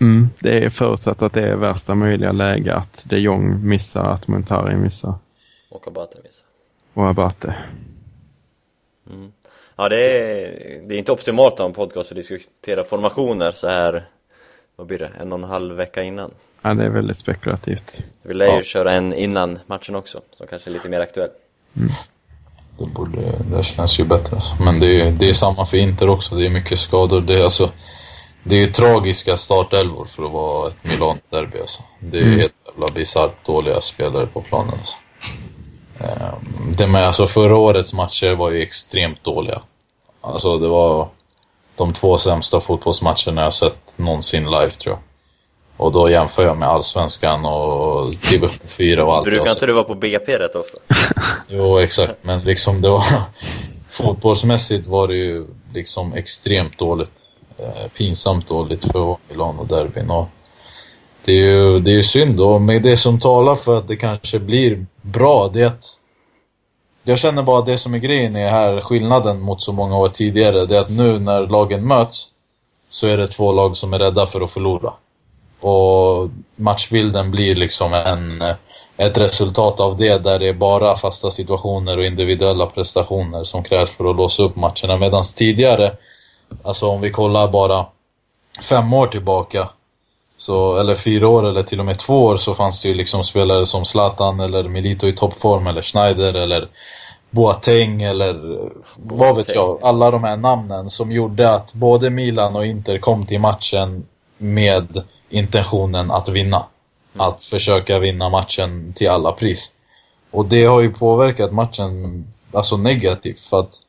mm, det är förutsatt att det är värsta möjliga läge att de Jong missar, att Montari missar Och Abate missar. och Abate. Ja, det är, det är inte optimalt att ha en podcast och diskutera formationer så här, vad blir det, en och en halv vecka innan. Ja, det är väldigt spekulativt. Vi lär ju Ja. köra en innan matchen också, som kanske är lite mer aktuell. Det, borde, det känns ju bättre. Alltså. Men det är, det är samma för Inter också. Det är mycket skador. Det är, alltså, det är ju tragiska startelvor för att vara ett Milan-derby. Alltså. Det är Mm. helt jävla bisarrt dåliga spelare på planen. Alltså. Ehm, Det med, alltså förra årets matcher var ju extremt dåliga. Alltså det var de två sämsta fotbollsmatcherna jag sett någonsin live tror jag. Och då jämför jag med Allsvenskan och division 4 och allt Brukar inte du vara på BP rätt ofta? (laughs) Jo, exakt. Men liksom det var... Fotbollsmässigt var det ju liksom extremt dåligt. Eh, pinsamt dåligt för att vara Milano derbyn. Och det är ju det är ju synd och med det som talar för att det kanske blir bra, det är att jag känner bara att det som är grejen är här, skillnaden mot så många år tidigare, det är att nu när lagen möts så är det två lag som är rädda för att förlora. Och matchbilden blir liksom en, ett resultat av det där det är bara fasta situationer och individuella prestationer som krävs för att låsa upp matcherna. Medan tidigare, alltså om vi kollar bara fem år tillbaka, så, eller fyra år eller till och med två år så fanns det ju liksom spelare som Zlatan eller Milito i toppform eller Schneider eller Boateng eller vad vet jag. Alla de här namnen som gjorde att både Milan och Inter kom till matchen med intentionen att vinna. Att försöka vinna matchen till alla pris. Och det har ju påverkat matchen alltså negativt för att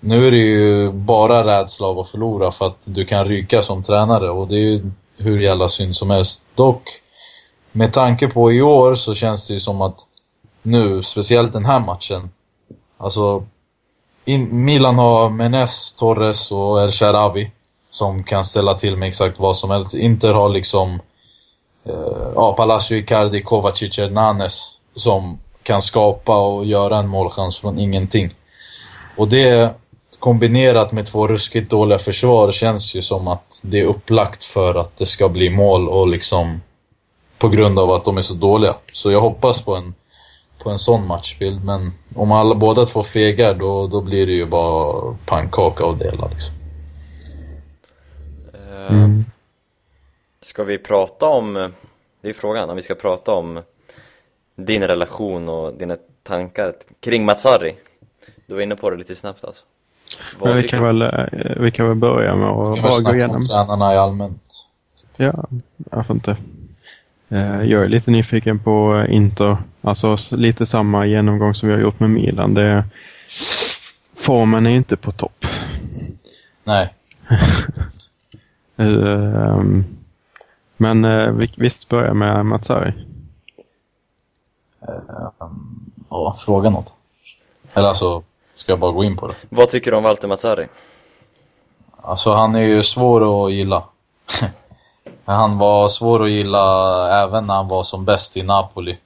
nu är det ju bara rädsla av att förlora för att du kan ryka som tränare och det är ju hur jävla synd som helst. Dock, med tanke på i år så känns det ju som att nu, speciellt den här matchen, alltså in, Milan har Menes, Torres och El Sharawi som kan ställa till med exakt vad som helst. Inter har liksom eh, ja, Palacio, Icardi, Kovacic, Hernanes som kan skapa och göra en målchans från ingenting. Och det kombinerat med två ruskigt dåliga försvar känns ju som att det är upplagt för att det ska bli mål och liksom på grund av att de är så dåliga. Så jag hoppas på en, på en sån matchbild, men om alla båda två fegar då, då blir det ju bara pannkaka av det hela liksom. Eh, Ska vi prata om, det är frågan, om vi ska prata om din relation och dina tankar kring Matsari. Du var inne på det lite snabbt alltså. Vad Men vi kan, du? väl, eh, vi kan väl börja med att Kan vi bara gå snacka om igenom. tränarna i allmänt? Ja, varför inte? Eh, Jag är lite nyfiken på Inter. Alltså lite samma genomgång som vi har gjort med Milan. Det, formen är inte på topp. Nej. (laughs) Ehm, Men eh, vi- visst börjar med Matsari. Ja, fråga något. Eller alltså, ska jag bara gå in på det? Vad tycker du om Walter Mazzari? Alltså han är ju svår att gilla. (laughs) han var svår att gilla även när han var som bäst i Napoli.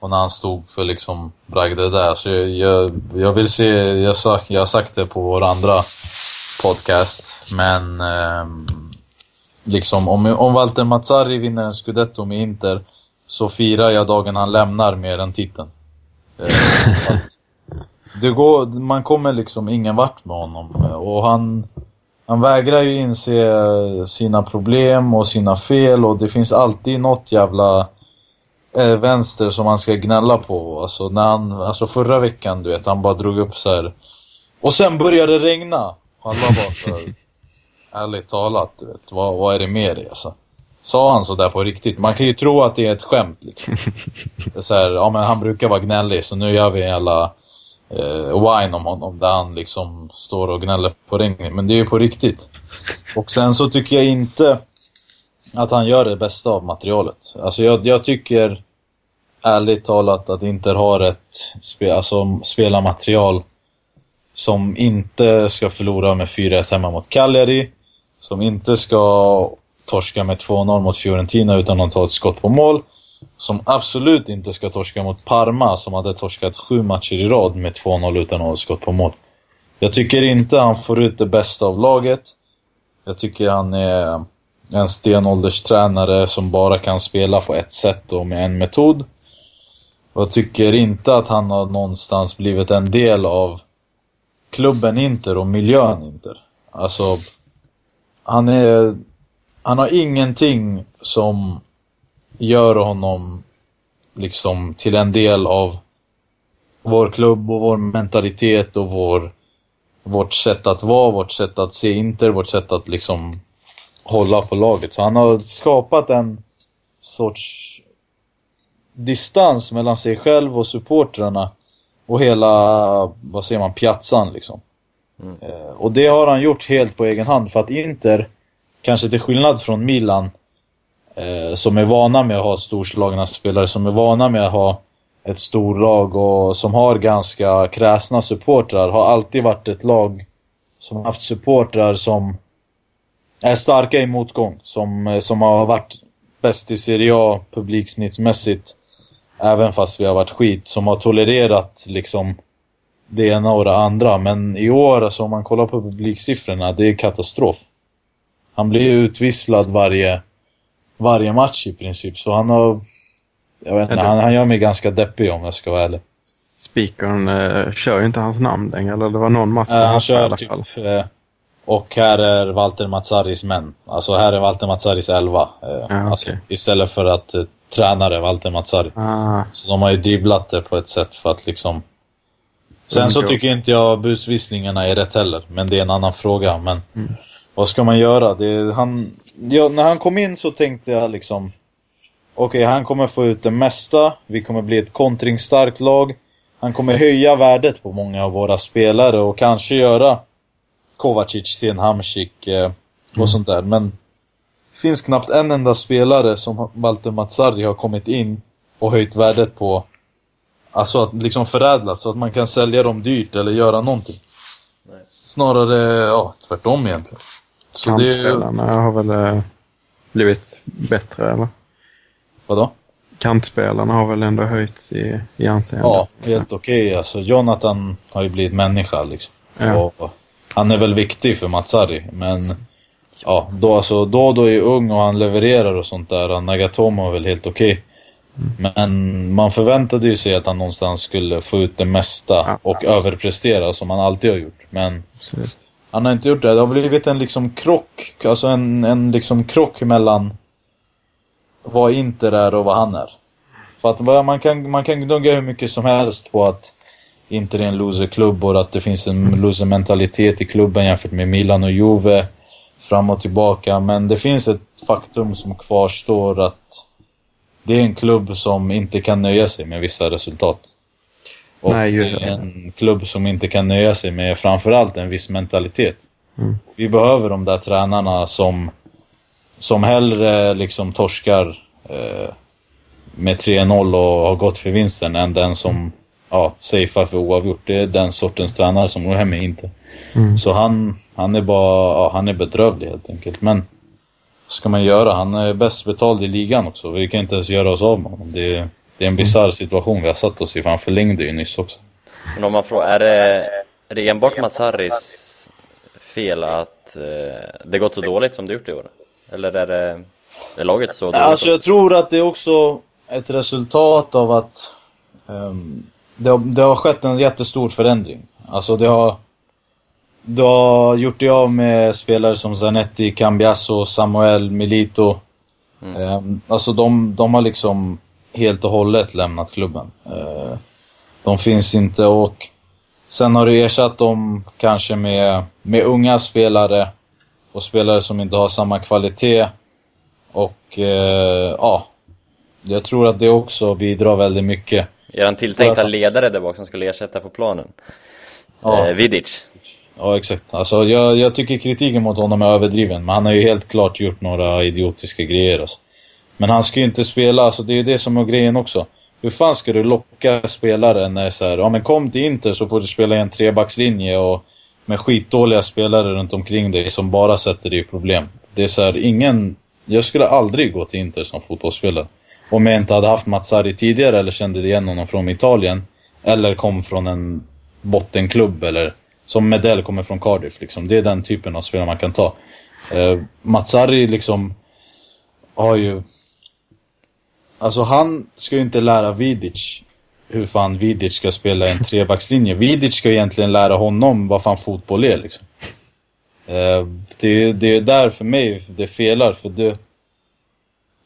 Och när han stod för liksom bragder där. Så jag, jag, jag vill se, jag, sa, jag har sagt det på vår andra podcast. Men ehm, liksom om, om Walter Mazzari vinner en scudetto med Inter så firar jag dagen han lämnar mer än titeln. Eh, det går, man kommer liksom ingen vart med honom. Och han, han vägrar ju inse sina problem och sina fel och det finns alltid något jävla eh, vänster som han ska gnälla på. Alltså, när han, alltså förra veckan, du vet, han bara drog upp så här. Och sen började det regna! Och alla bara så här, ärligt talat, du vet, vad, vad är det med dig alltså? Sa han så där på riktigt? Man kan ju tro att det är ett skämt liksom. (laughs) Det är så här, ja men han brukar vara gnällig så nu gör vi en jävla eh, wine om honom där han liksom står och gnäller på regnet. Men det är ju på riktigt. Och sen så tycker jag inte att han gör det bästa av materialet. Alltså jag, jag tycker ärligt talat att Inter har ett spe, alltså spelarmaterial som inte ska förlora med 4-1 hemma mot Cagliari. Som inte ska torska med 2-0 mot Fiorentina utan att ta ett skott på mål. Som absolut inte ska torska mot Parma som hade torskat sju matcher i rad med 2-0 utan att ha ett skott på mål. Jag tycker inte han får ut det bästa av laget. Jag tycker han är en stenålderstränare som bara kan spela på ett sätt och med en metod. Och jag tycker inte att han har någonstans blivit en del av klubben Inter och miljön Inter. Alltså, han är... Han har ingenting som gör honom liksom till en del av vår klubb och vår mentalitet och vår, vårt sätt att vara, vårt sätt att se Inter, vårt sätt att liksom hålla på laget. Så han har skapat en sorts distans mellan sig själv och supportrarna och hela, vad säger man, piazzan liksom. Mm. Eh, och det har han gjort helt på egen hand för att Inter, kanske till skillnad från Milan, eh, som är vana med att ha storslagna spelare, som är vana med att ha ett storlag och som har ganska kräsna supportrar, har alltid varit ett lag som haft supportrar som är starka i motgång. Som, eh, som har varit bäst i Serie A publiksnittsmässigt. Även fast vi har varit skit. Som har tolererat liksom det ena och det andra. Men i år, alltså, om man kollar på publiksiffrorna, det är katastrof. Han blir utvisslad varje, varje match i princip. Så han har... Jag vet inte, han, han gör mig ganska deppig om jag ska vara ärlig. Speakern eh, kör ju inte hans namn längre, eller det var någon match Eh, han hans i kör alla typ... fall. Eh, och här är Walter Mazzaris män. Alltså här är Walter Mazzaris elva. Eh, Ja, alltså, istället för att eh, tränare Walter Mazzari. Ah, Så de har ju dribblat det på ett sätt för att liksom... Sen så Mm, tycker inte jag busvisslingarna är rätt heller. Men det är en annan fråga. Men Mm. vad ska man göra? Det han, ja, när han kom in så tänkte jag liksom... Okej, han kommer få ut det mesta. Vi kommer bli ett kontringsstarkt lag. Han kommer höja värdet på många av våra spelare och kanske göra Kovacic till en Hamsik eh, och sånt där. Men det finns knappt en enda spelare som Walter Mazzari har kommit in och höjt värdet på. Alltså att liksom förädlat så att man kan sälja dem dyrt eller göra någonting. Snarare, ja, tvärtom egentligen. Så det kantspelarna har väl eh, blivit bättre, eller? Vadå? Kantspelarna har väl ändå höjts i, i anseende. Ja, helt okej. Alltså Jonathan har ju blivit människa liksom. Ja. Och han är väl viktig för Mazzari, men... Ja, då, alltså, då då är ung och han levererar och sånt där. Nagatomo är väl helt okej. Men man förväntade ju sig att han någonstans skulle få ut det mesta och överprestera som han alltid har gjort. Men Absolut. han har inte gjort det. Det har blivit en liksom krock, alltså en, en liksom krock mellan vad Inter är och vad han är. För att man kan, man kan gnugga hur mycket som helst på att Inter är en loserklubb och att det finns en losermentalitet i klubben jämfört med Milan och Juve. Fram och tillbaka. Men det finns ett faktum som kvarstår att det är en klubb som inte kan nöja sig med vissa resultat. Och Nej, det är en klubb som inte kan nöja sig med framförallt en viss mentalitet. Mm. Vi behöver de där tränarna som, som hellre liksom torskar eh, med 3-0 och har gått för vinsten än den som ja, safear för oavgjort. Det är den sortens tränare som går hem inte. Så han, han är bara, ja, han är bedrövlig helt enkelt. Men ska man göra? Han är bäst betald i ligan också. Vi kan inte ens göra oss av med honom. Det är, det är en bisarr situation vi har satt oss i, för han förlängde ju nyss också. Men om man frågar, är det, är det enbart Mats Harris fel att eh, det gått så dåligt som det gjort i år? Eller är det är laget så dåligt? Alltså jag tror att det är också ett resultat av att ehm, det, har, det har skett en jättestor förändring. Alltså det har... Det har gjort det av med spelare som Zanetti, Cambiasso, Samuel, Milito. Ehm, alltså de, de har liksom helt och hållet lämnat klubben. Eh, de finns inte och sen har du ersatt dem kanske med, med unga spelare och spelare som inte har samma kvalitet. Och eh, ja, jag tror att det också bidrar väldigt mycket. Är han tilltänkta ledare där bak som skulle ersätta på planen? Ja. Eh, Vidic. Ja, exakt. Alltså, jag, jag tycker kritiken mot honom är överdriven, men han har ju helt klart gjort några idiotiska grejer. Alltså. Men han ska ju inte spela, alltså, det är ju det som är grejen också. Hur fan ska du locka spelare när det är så här, ja men kom till Inter så får du spela i en trebackslinje och med skitdåliga spelare runt omkring dig som bara sätter dig i problem. Det är så här, ingen... Jag skulle aldrig gå till Inter som fotbollsspelare. Om jag inte hade haft Mats Sarri tidigare eller kände igen honom från Italien. Eller kom från en bottenklubb eller som Medell kommer från Cardiff. Liksom. Det är den typen av spelare man kan ta. Eh, Mats Sarri liksom har ju... Alltså han ska ju inte lära Vidic hur fan Vidic ska spela en trebackslinje. (laughs) Vidic ska egentligen lära honom vad fan fotboll är liksom. Eh, det, det är där för mig det felar, för det...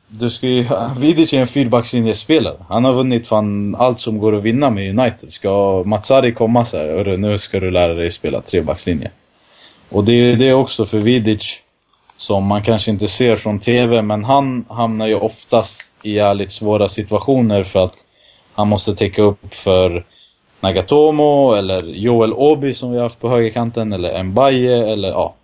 Du ska ju... (laughs) Vidic är en fyrbackslinjespelare. Han har vunnit fan allt som går att vinna med United. Ska Matsari komma så här, nu ska du lära dig spela trebackslinje. Och det är det också för Vidic, som man kanske inte ser från TV, men han hamnar ju oftast i jävligt svåra situationer för att han måste täcka upp för Nagatomo eller Joel Obi som vi har haft på högerkanten eller Mbaye eller ja.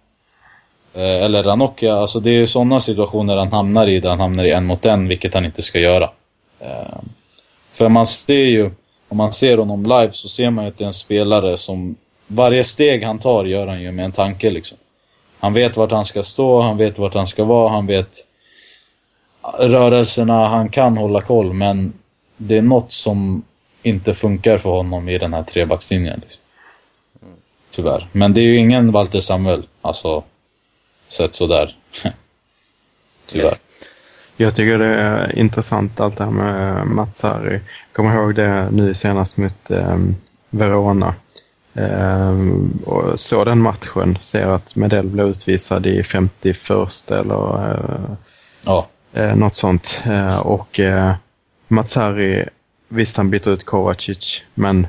Eh, eller Ranocchia. Alltså det är sådana situationer han hamnar i där han hamnar i en mot en, vilket han inte ska göra. Eh, för man ser ju, om man ser honom live så ser man ju att det är en spelare som varje steg han tar gör han ju med en tanke liksom. Han vet vart han ska stå, han vet vart han ska vara, han vet rörelserna, han kan hålla koll men det är något som inte funkar för honom i den här trebackslinjen. Liksom. Tyvärr. Men det är ju ingen Walter Samuel, alltså sett sådär. (laughs) Tyvärr. Jag tycker det är intressant allt det här med Mats Sarri. Jag kommer ihåg det nu senast mot um, Verona. Um, och så den matchen, ser att Medell blev utvisad i 51 eller uh, Ja. eh, något sånt. Eh, och eh, Mats Harry, visst han byter ut Kovacic, men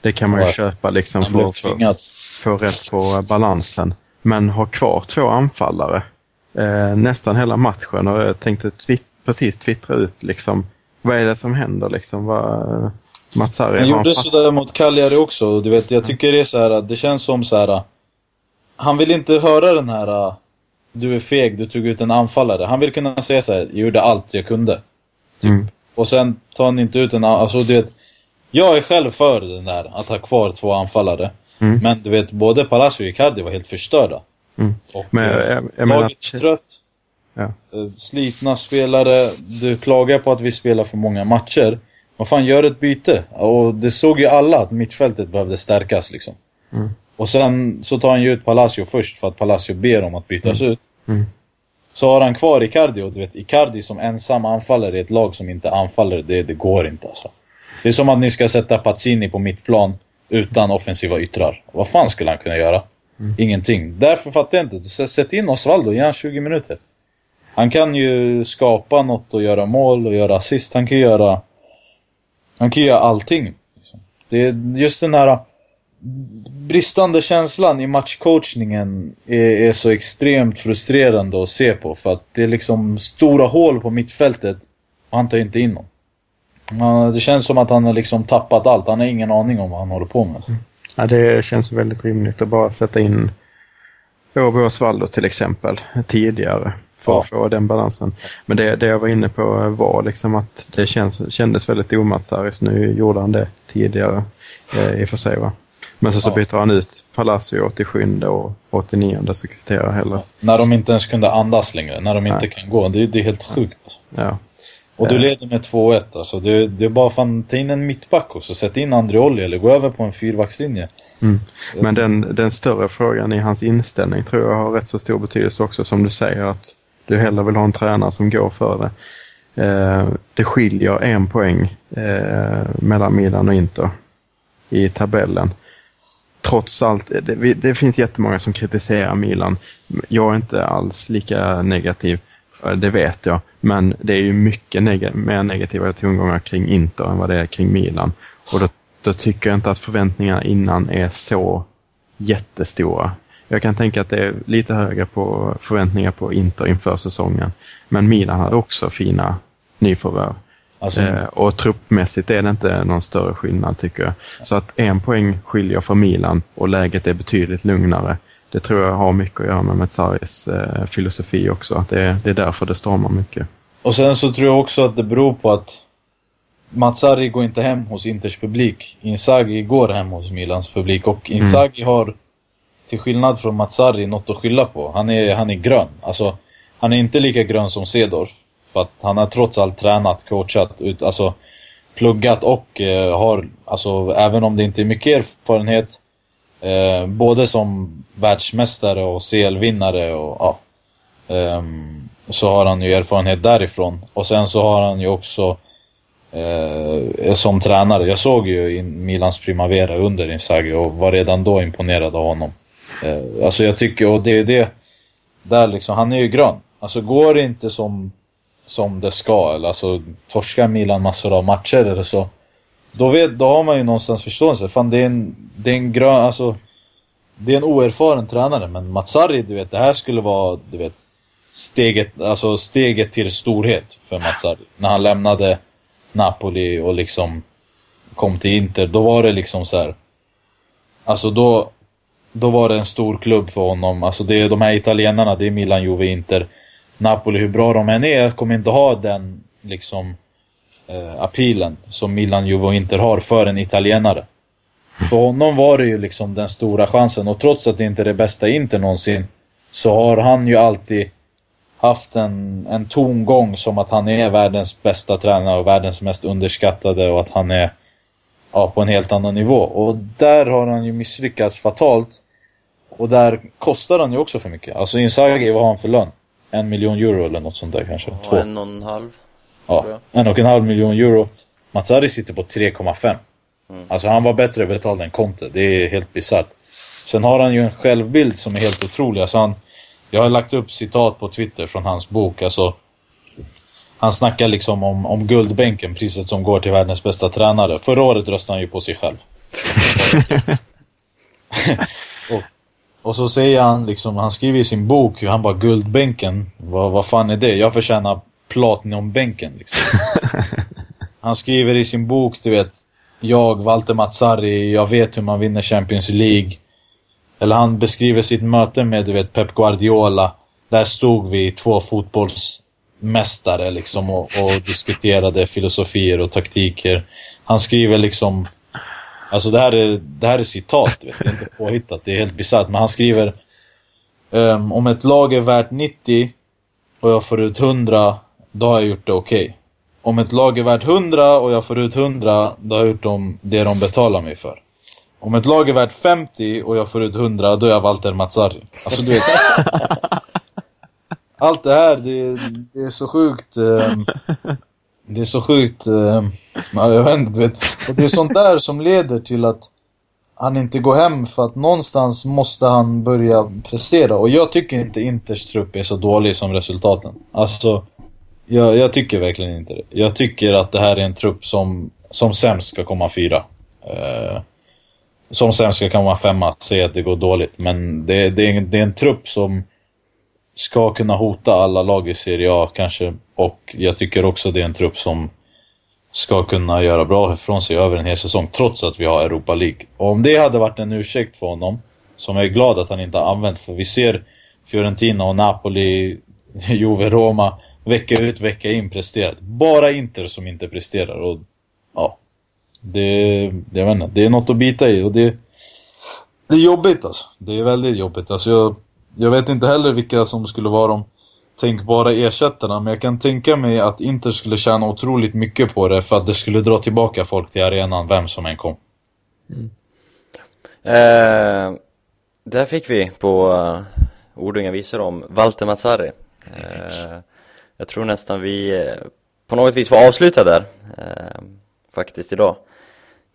det kan man ju Ja. köpa liksom för att få rätt på balansen. Men ha kvar två anfallare eh, nästan hela matchen och jag tänkte twit- precis twittra ut liksom, vad är det som händer liksom? Vad, Mats Harry Han har gjorde sådär mot Cagliari också. Du vet, jag tycker det är så här, det känns som så här. Han vill inte höra den här du är feg, du tog ut en anfallare. Han vill kunna säga så här, jag gjorde allt jag kunde. Mm. Och sen tar han inte ut en alltså det Jag är själv för den där, att ha kvar två anfallare. Mm. Men du vet, både Palacio och Icardi var helt förstörda. Mm. Och, Men eh, jag, jag, jag laget att... trött. Ja. Eh, Slitna spelare. Du klagar på att vi spelar för många matcher. Vad fan, gör ett byte. Och det såg ju alla att mittfältet behövde stärkas liksom. Mm. Och sen så tar han ju ut Palacio först för att Palacio ber om att bytas ut. Mm. Så har han kvar Icardi och du vet, Icardi som ensam anfallare i ett lag som inte anfaller, det, det går inte alltså. Det är som att ni ska sätta Pazzini på mittplan utan offensiva yttrar. Vad fan skulle han kunna göra? Ingenting. Därför fattar jag inte. Sätt in Osvaldo, ge han 20 minuter. Han kan ju skapa något och göra mål och göra assist. Han kan göra... Han kan göra allting. Det är just den här bristande känslan i matchcoachningen är, är så extremt frustrerande att se på. För att det är liksom stora hål på mittfältet och han tar inte in någon. Ja, det känns som att han har liksom tappat allt. Han har ingen aning om vad han håller på med. Ja, det känns väldigt rimligt att bara sätta in och Osvaldo till exempel tidigare för att få den balansen. Men det, det jag var inne på var liksom att det känns, kändes väldigt omatsaris. Nu gjorde han det tidigare eh, i och för sig. Va? Men så, så Ja. byter han ut Palacio 87 och 89 så kvitterar Hellas. När de inte ens kunde andas längre. När de inte Nej. kan gå. Det, det är helt sjukt. Ja. Och du leder med 2-1. Alltså. Det, det är bara fan ta in en mittback och så sätt in Andreoli eller gå över på en fyrbackslinje. Men den, den större frågan i hans inställning tror jag har rätt så stor betydelse också som du säger att du hellre vill ha en tränare som går för det. Eh, det skiljer en poäng eh, mellan Milan och Inter i tabellen. Trots allt, det, det finns jättemånga som kritiserar Milan. Jag är inte alls lika negativ, det vet jag. Men det är ju mycket neg- mer negativa tongångar kring Inter än vad det är kring Milan. Och då, då tycker jag inte att förväntningarna innan är så jättestora. Jag kan tänka att det är lite högre på förväntningar på Inter inför säsongen. Men Milan hade också fina nyförvärv. Alltså, Eh, och truppmässigt är det inte någon större skillnad tycker jag. Så att en poäng skiljer för Milan och läget är betydligt lugnare. Det tror jag har mycket att göra med Mezzaris eh, filosofi också. Att det, är, det är därför det stormar mycket. Och sen så tror jag också att det beror på att Mazzari går inte hem hos Inters publik. Inzaghi går hem hos Milans publik och Inzaghi har till skillnad från Mazzari något att skylla på. Han är, han är grön. Alltså, han är inte lika grön som Cedorf. För att han har trots allt tränat, coachat, ut, alltså pluggat och eh, har, alltså även om det inte är mycket erfarenhet, eh, både som världsmästare och CL-vinnare och ja, Eh, så har han ju erfarenhet därifrån. Och sen så har han ju också eh, eh, som tränare. Jag såg ju in Milans Primavera under Inzaghi och var redan då imponerad av honom. Eh, alltså jag tycker, och det är det, där liksom, han är ju grön. Alltså går det inte som, som det ska, eller alltså torskar Milan massor av matcher eller så. Då, vet, då har man ju någonstans förståelse. Fan det är en, det är en grön, alltså. Det är en oerfaren tränare, men Matsari, du vet, det här skulle vara, du vet, steget, alltså steget till storhet för Matsari. När han lämnade Napoli och liksom kom till Inter, då var det liksom så här. Alltså då, då var det en stor klubb för honom. Alltså det är de här italienarna, det är Milan, Juve, Inter. Napoli, hur bra de än är, kommer inte ha den liksom eh, appealen som Milan, Juve och Inter har för en italienare. För honom var det ju liksom den stora chansen och trots att det inte är det bästa Inter någonsin så har han ju alltid haft en, en tongång som att han är världens bästa tränare och världens mest underskattade och att han är ja, på en helt annan nivå. Och där har han ju misslyckats fatalt. Och där kostar han ju också för mycket. Alltså Inzaghi, vad har han för lön? En miljon euro eller något sånt där kanske? Två? En och en halv. Ja, en och en halv miljon euro. Mazzari sitter på 3,5. Alltså han var bättre betald än Conte. Det är helt bisarrt. Sen har han ju en självbild som är helt otrolig. Alltså han, jag har lagt upp citat på Twitter från hans bok. Alltså, han snackar liksom om, om Guldbänken, priset som går till världens bästa tränare. Förra året röstade han ju på sig själv. (laughs) och, och så säger han liksom, han skriver i sin bok, han bara Guldbänken, vad, vad fan är det? Jag förtjänar Platinumbänken liksom. (laughs) Han skriver i sin bok, du vet, jag, Walter Mazzari, jag vet hur man vinner Champions League. Eller han beskriver sitt möte med, du vet, Pep Guardiola. Där stod vi, två fotbollsmästare liksom och, och diskuterade filosofier och taktiker. Han skriver liksom, alltså det här är, det här är citat, vet, det är inte påhittat, det är helt bisarrt. Men han skriver, Um, om ett lag är värt 90 och jag får ut 100, då har jag gjort det okej. Om ett lag är värt 100 och jag får ut 100, då har jag gjort dem det de betalar mig för. Om ett lag är värt 50 och jag får ut 100, då är jag Walter Mazzari. Alltså du vet. (laughs) Allt det här, det, det är så sjukt. ehm, det är så sjukt. ehm, ja, jag vet inte, vet. Och det är sånt där som leder till att han inte går hem för att någonstans måste han börja prestera. Och jag tycker inte Inters trupp är så dålig som resultaten. Alltså, jag, jag tycker verkligen inte det. Jag tycker att det här är en trupp som, som sämst ska komma fyra. Eh, som sämst ska komma femma, säga att det går dåligt. Men det, det, är, en- det är en trupp som, ska kunna hota alla lag i Serie A kanske. Och jag tycker också det är en trupp som ska kunna göra bra ifrån sig över en hel säsong trots att vi har Europa League. Och om det hade varit en ursäkt för honom, som jag är glad att han inte har använt, för vi ser Fiorentina och Napoli, (laughs) Juve, Roma vecka ut, vecka in presterat. Bara Inter som inte presterar och ja, det, jag vet inte, det är något att bita i och det, det är jobbigt alltså. Det är väldigt jobbigt. Alltså jag, jag vet inte heller vilka som skulle vara de tänkbara ersättarna, men jag kan tänka mig att Inter skulle tjäna otroligt mycket på det för att det skulle dra tillbaka folk till arenan, vem som än kom. Mm. Eh, där fick vi på eh, uh, ord och inga visor om Walter Mazzari. Eh, jag tror nästan vi eh, på något vis får avsluta där, eh, faktiskt idag.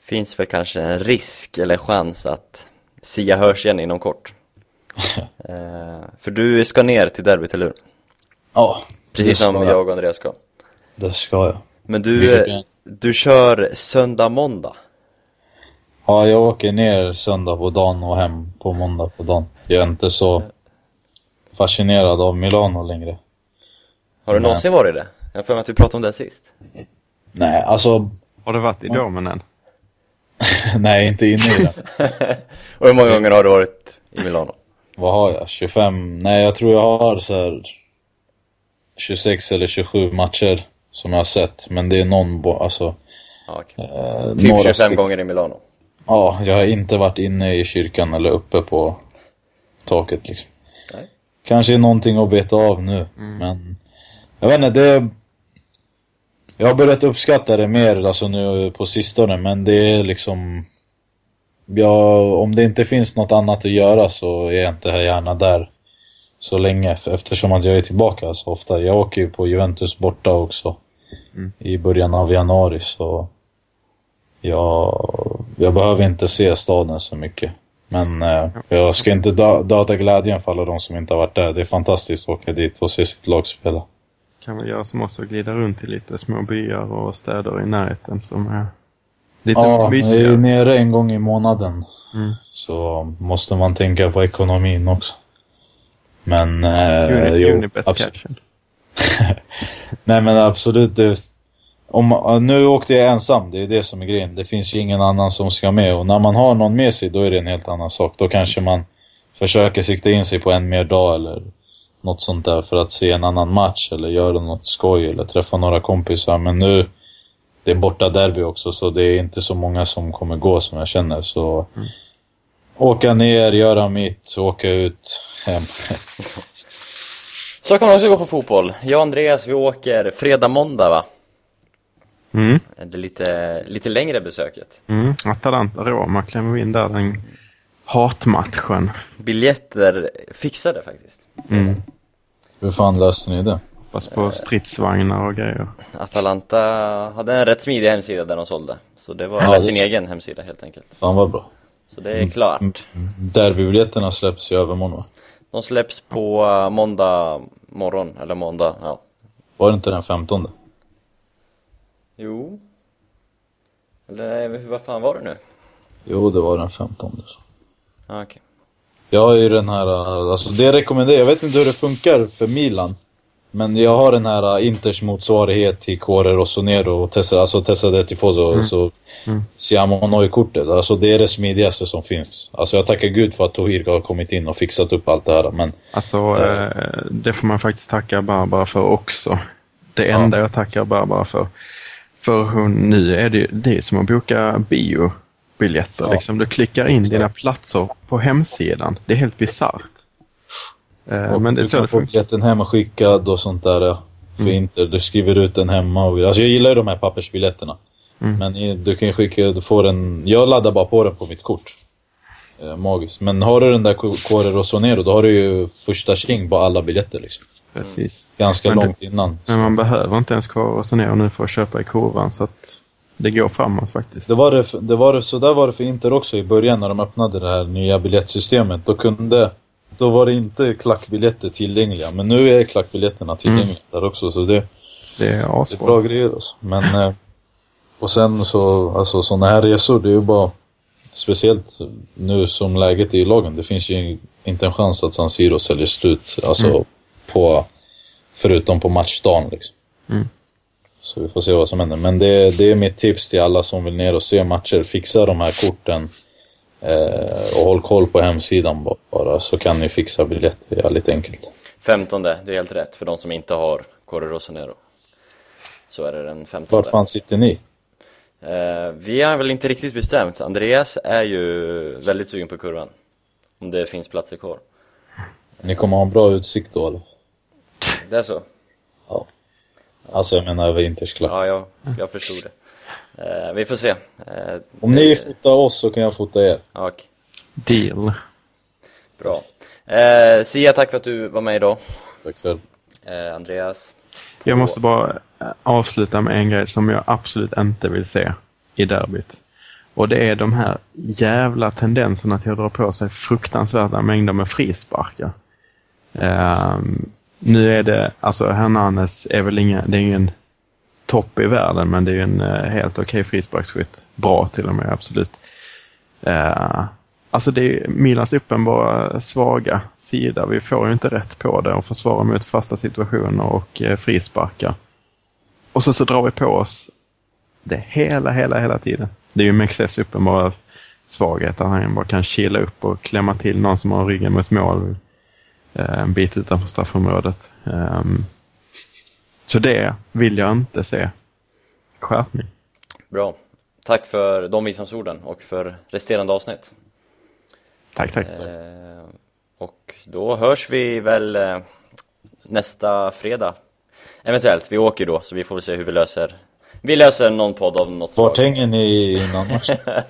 Finns väl kanske en risk eller chans att Sia hörs igen inom kort. (laughs) Eh, för du ska ner till derbyt, eller hur? Ja, Precis som ska jag och Andreas ska. Det ska jag. Men du, du kör söndag, måndag? Ja, jag åker ner söndag på dagen och hem på måndag på dagen. Jag är inte så fascinerad av Milano längre. Har du Nej. någonsin varit det? Jag för mig att vi pratade om det sist. Nej, alltså... Har du varit i domen än? (laughs) nej, inte inne i den. (laughs) Och hur många gånger har du varit i Milano? Vad har jag? 25? Nej, jag tror jag har så här 26 eller 27 matcher som jag har sett. Men det är någon, alltså... Okej. Eh, Typ några 25 stycken. gånger i Milano. Ja, jag har inte varit inne i kyrkan eller uppe på taket liksom. Nej. Kanske är någonting att beta av nu, men... Jag vet inte, det... Jag har börjat uppskatta det mer alltså nu på sistone, men det är liksom... Ja, om det inte finns något annat att göra så är jag inte gärna där så länge, eftersom att jag är tillbaka så ofta. Jag åker ju på Juventus borta också i början av januari, så... Jag, jag behöver inte se staden så mycket. Men eh, jag ska inte dö- döda glädjen för alla de som inte har varit där. Det är fantastiskt att åka dit och se sitt lag spela. Kan vi göra som och glida runt i lite små byar och städer i närheten som är lite Ja, jag är ju nere en gång i månaden. Mm. Så måste man tänka på ekonomin också. Men... Eh, Uni- jo, Unibet abso- cashen. (laughs) Nej men absolut. Det, om, ja, nu åkte jag ensam, det är det som är grejen. Det finns ju ingen annan som ska med. Och när man har någon med sig, då är det en helt annan sak. Då kanske man försöker sikta in sig på en mer dag eller något sånt där för att se en annan match eller göra något skoj eller träffa några kompisar. Men nu, det är borta derby också så det är inte så många som kommer gå som jag känner. Så åka ner, göra mitt, åka ut, hem. Så kan man också gå på fotboll. Jag och Andreas, vi åker fredag, måndag va? Mm. Det lite, lite längre besöket. Mm. Atalanta-Roma klämmer vi in där den hatmatchen. Biljetter fixade faktiskt. Mm. Hur fan löste ni det? Hoppas på stridsvagnar och grejer. Atalanta hade en rätt smidig hemsida där de sålde. Så det var, Ja, eller det- sin egen hemsida helt enkelt. Fan vad bra. Så det är klart. Derbybiljetterna släpps i övermorgon va? De släpps på eh, måndag morgon, eller måndag, ja. Var det inte den 15? Jo. Eller vad fan var det nu? Jo, det var den 15. Ah, okej. Jag har ju den här, äh, alltså det rekommenderar jag. vet inte hur det funkar för Milan. Men jag har den här äh, Inters motsvarighet till Cuore Rossonero och Tessa, alltså Tessa de Tifoso, Mm. så Siamo Noi-kortet. Alltså det är det smidigaste som finns. Alltså jag tackar gud för att Tohir har kommit in och fixat upp allt det här. Men Alltså, eh, det får man faktiskt tacka Barbara för också. Det enda jag tackar Barbara för. För hon, nu är det det är som att boka biobiljetter. Ja. Liksom, du klickar in dina platser på hemsidan. Det är helt bisarrt. Eh, men det du kan det få biljetten hemskickad och sånt där. ja, För Mm. Du skriver ut den hemma. Och, alltså jag gillar ju de här pappersbiljetterna. Mm. Men du kan ju skicka, du får den, jag laddar bara på den på mitt kort. Eh, magiskt. Men har du den där Cuore Rossonero, då har du ju första tjing på alla biljetter liksom. Precis. Ganska Men långt innan. Men man behöver inte ens kvar och ner nu för att köpa i kurvan. Så att det går framåt faktiskt. Det var det, det var det, så där var det för Inter också i början när de öppnade det här nya biljettsystemet. Då kunde, då var det inte klackbiljetter tillgängliga. Men nu är klackbiljetterna tillgängliga där också. Så det, Det är det är bra grejer alltså. Men, eh, och sen så, alltså sådana här resor, det är ju bara, speciellt nu som läget är i lagen. Det finns ju inte en chans att San Siro säljer slut. Alltså på, förutom på matchdagen liksom. Mm. Så vi får se vad som händer. Men det, det är mitt tips till alla som vill ner och se matcher. Fixa de här korten eh, och håll koll på hemsidan bara, så kan ni fixa biljetter. Lite enkelt. 15, det är helt rätt för de som inte har Corre Rossonero. Så är det den 15. Var fan sitter ni? Eh, vi har väl inte riktigt bestämt. Andreas är ju väldigt sugen på kurvan. Om det finns platser kvar. Ni kommer ha en bra utsikt då eller? Det är så? Alltså jag menar över Intersklack. Ja, jag, jag förstod det. Eh, vi får se. Eh, Om ni fotar oss så kan jag fota er. Ja, okej. Deal. Bra. Eh, Sia, tack för att du var med idag. Tack själv. Eh, Andreas. Jag måste bara eh, avsluta med en grej som jag absolut inte vill se i derbyt. Och det är de här jävla tendenserna till att dra på sig fruktansvärda mängder med frisparkar. Ehm, nu är det, alltså Hernanes är väl ingen, det är ingen topp i världen men det är ju en eh, helt okej frisparksskytt. Bra till och med, absolut. Uh, alltså det är Milans uppenbara svaga sida. Vi får ju inte rätt på det och försvara mot fasta situationer och uh, frisparkar. Och så, så drar vi på oss det hela, hela, hela tiden. Det är ju Mexes uppenbara svaghet att han bara kan kila upp och klämma till någon som har ryggen mot mål en bit utanför straffområdet. Um, så det vill jag inte se. Skärpning. Bra. Tack för de visdomsorden och för resterande avsnitt. Tack, tack. Eh, och då hörs vi väl eh, nästa fredag. Eventuellt, vi åker då så vi får väl se hur vi löser Vi löser någon podd av något Vart slag hänger ni innan matchen? (laughs)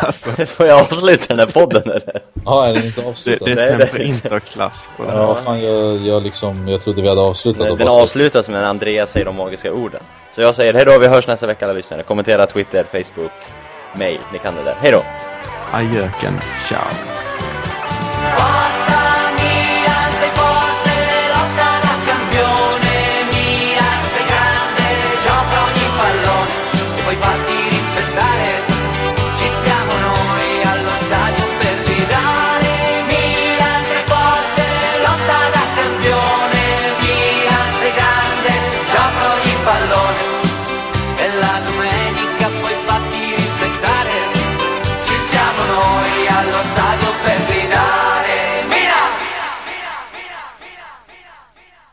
alltså, (laughs) Får jag avsluta den här podden eller? Ja, är det inte det, avslutat? det är Nej, sämre det- interklass på det här. Ja, fan jag, jag liksom, jag trodde vi hade avslutat Den, och den avslutas med när Andreas säger de magiska orden Så jag säger hejdå, vi hörs nästa vecka alla lyssnare Kommentera Twitter, Facebook, mail, ni kan det där. Hejdå! Ajöken, ciao.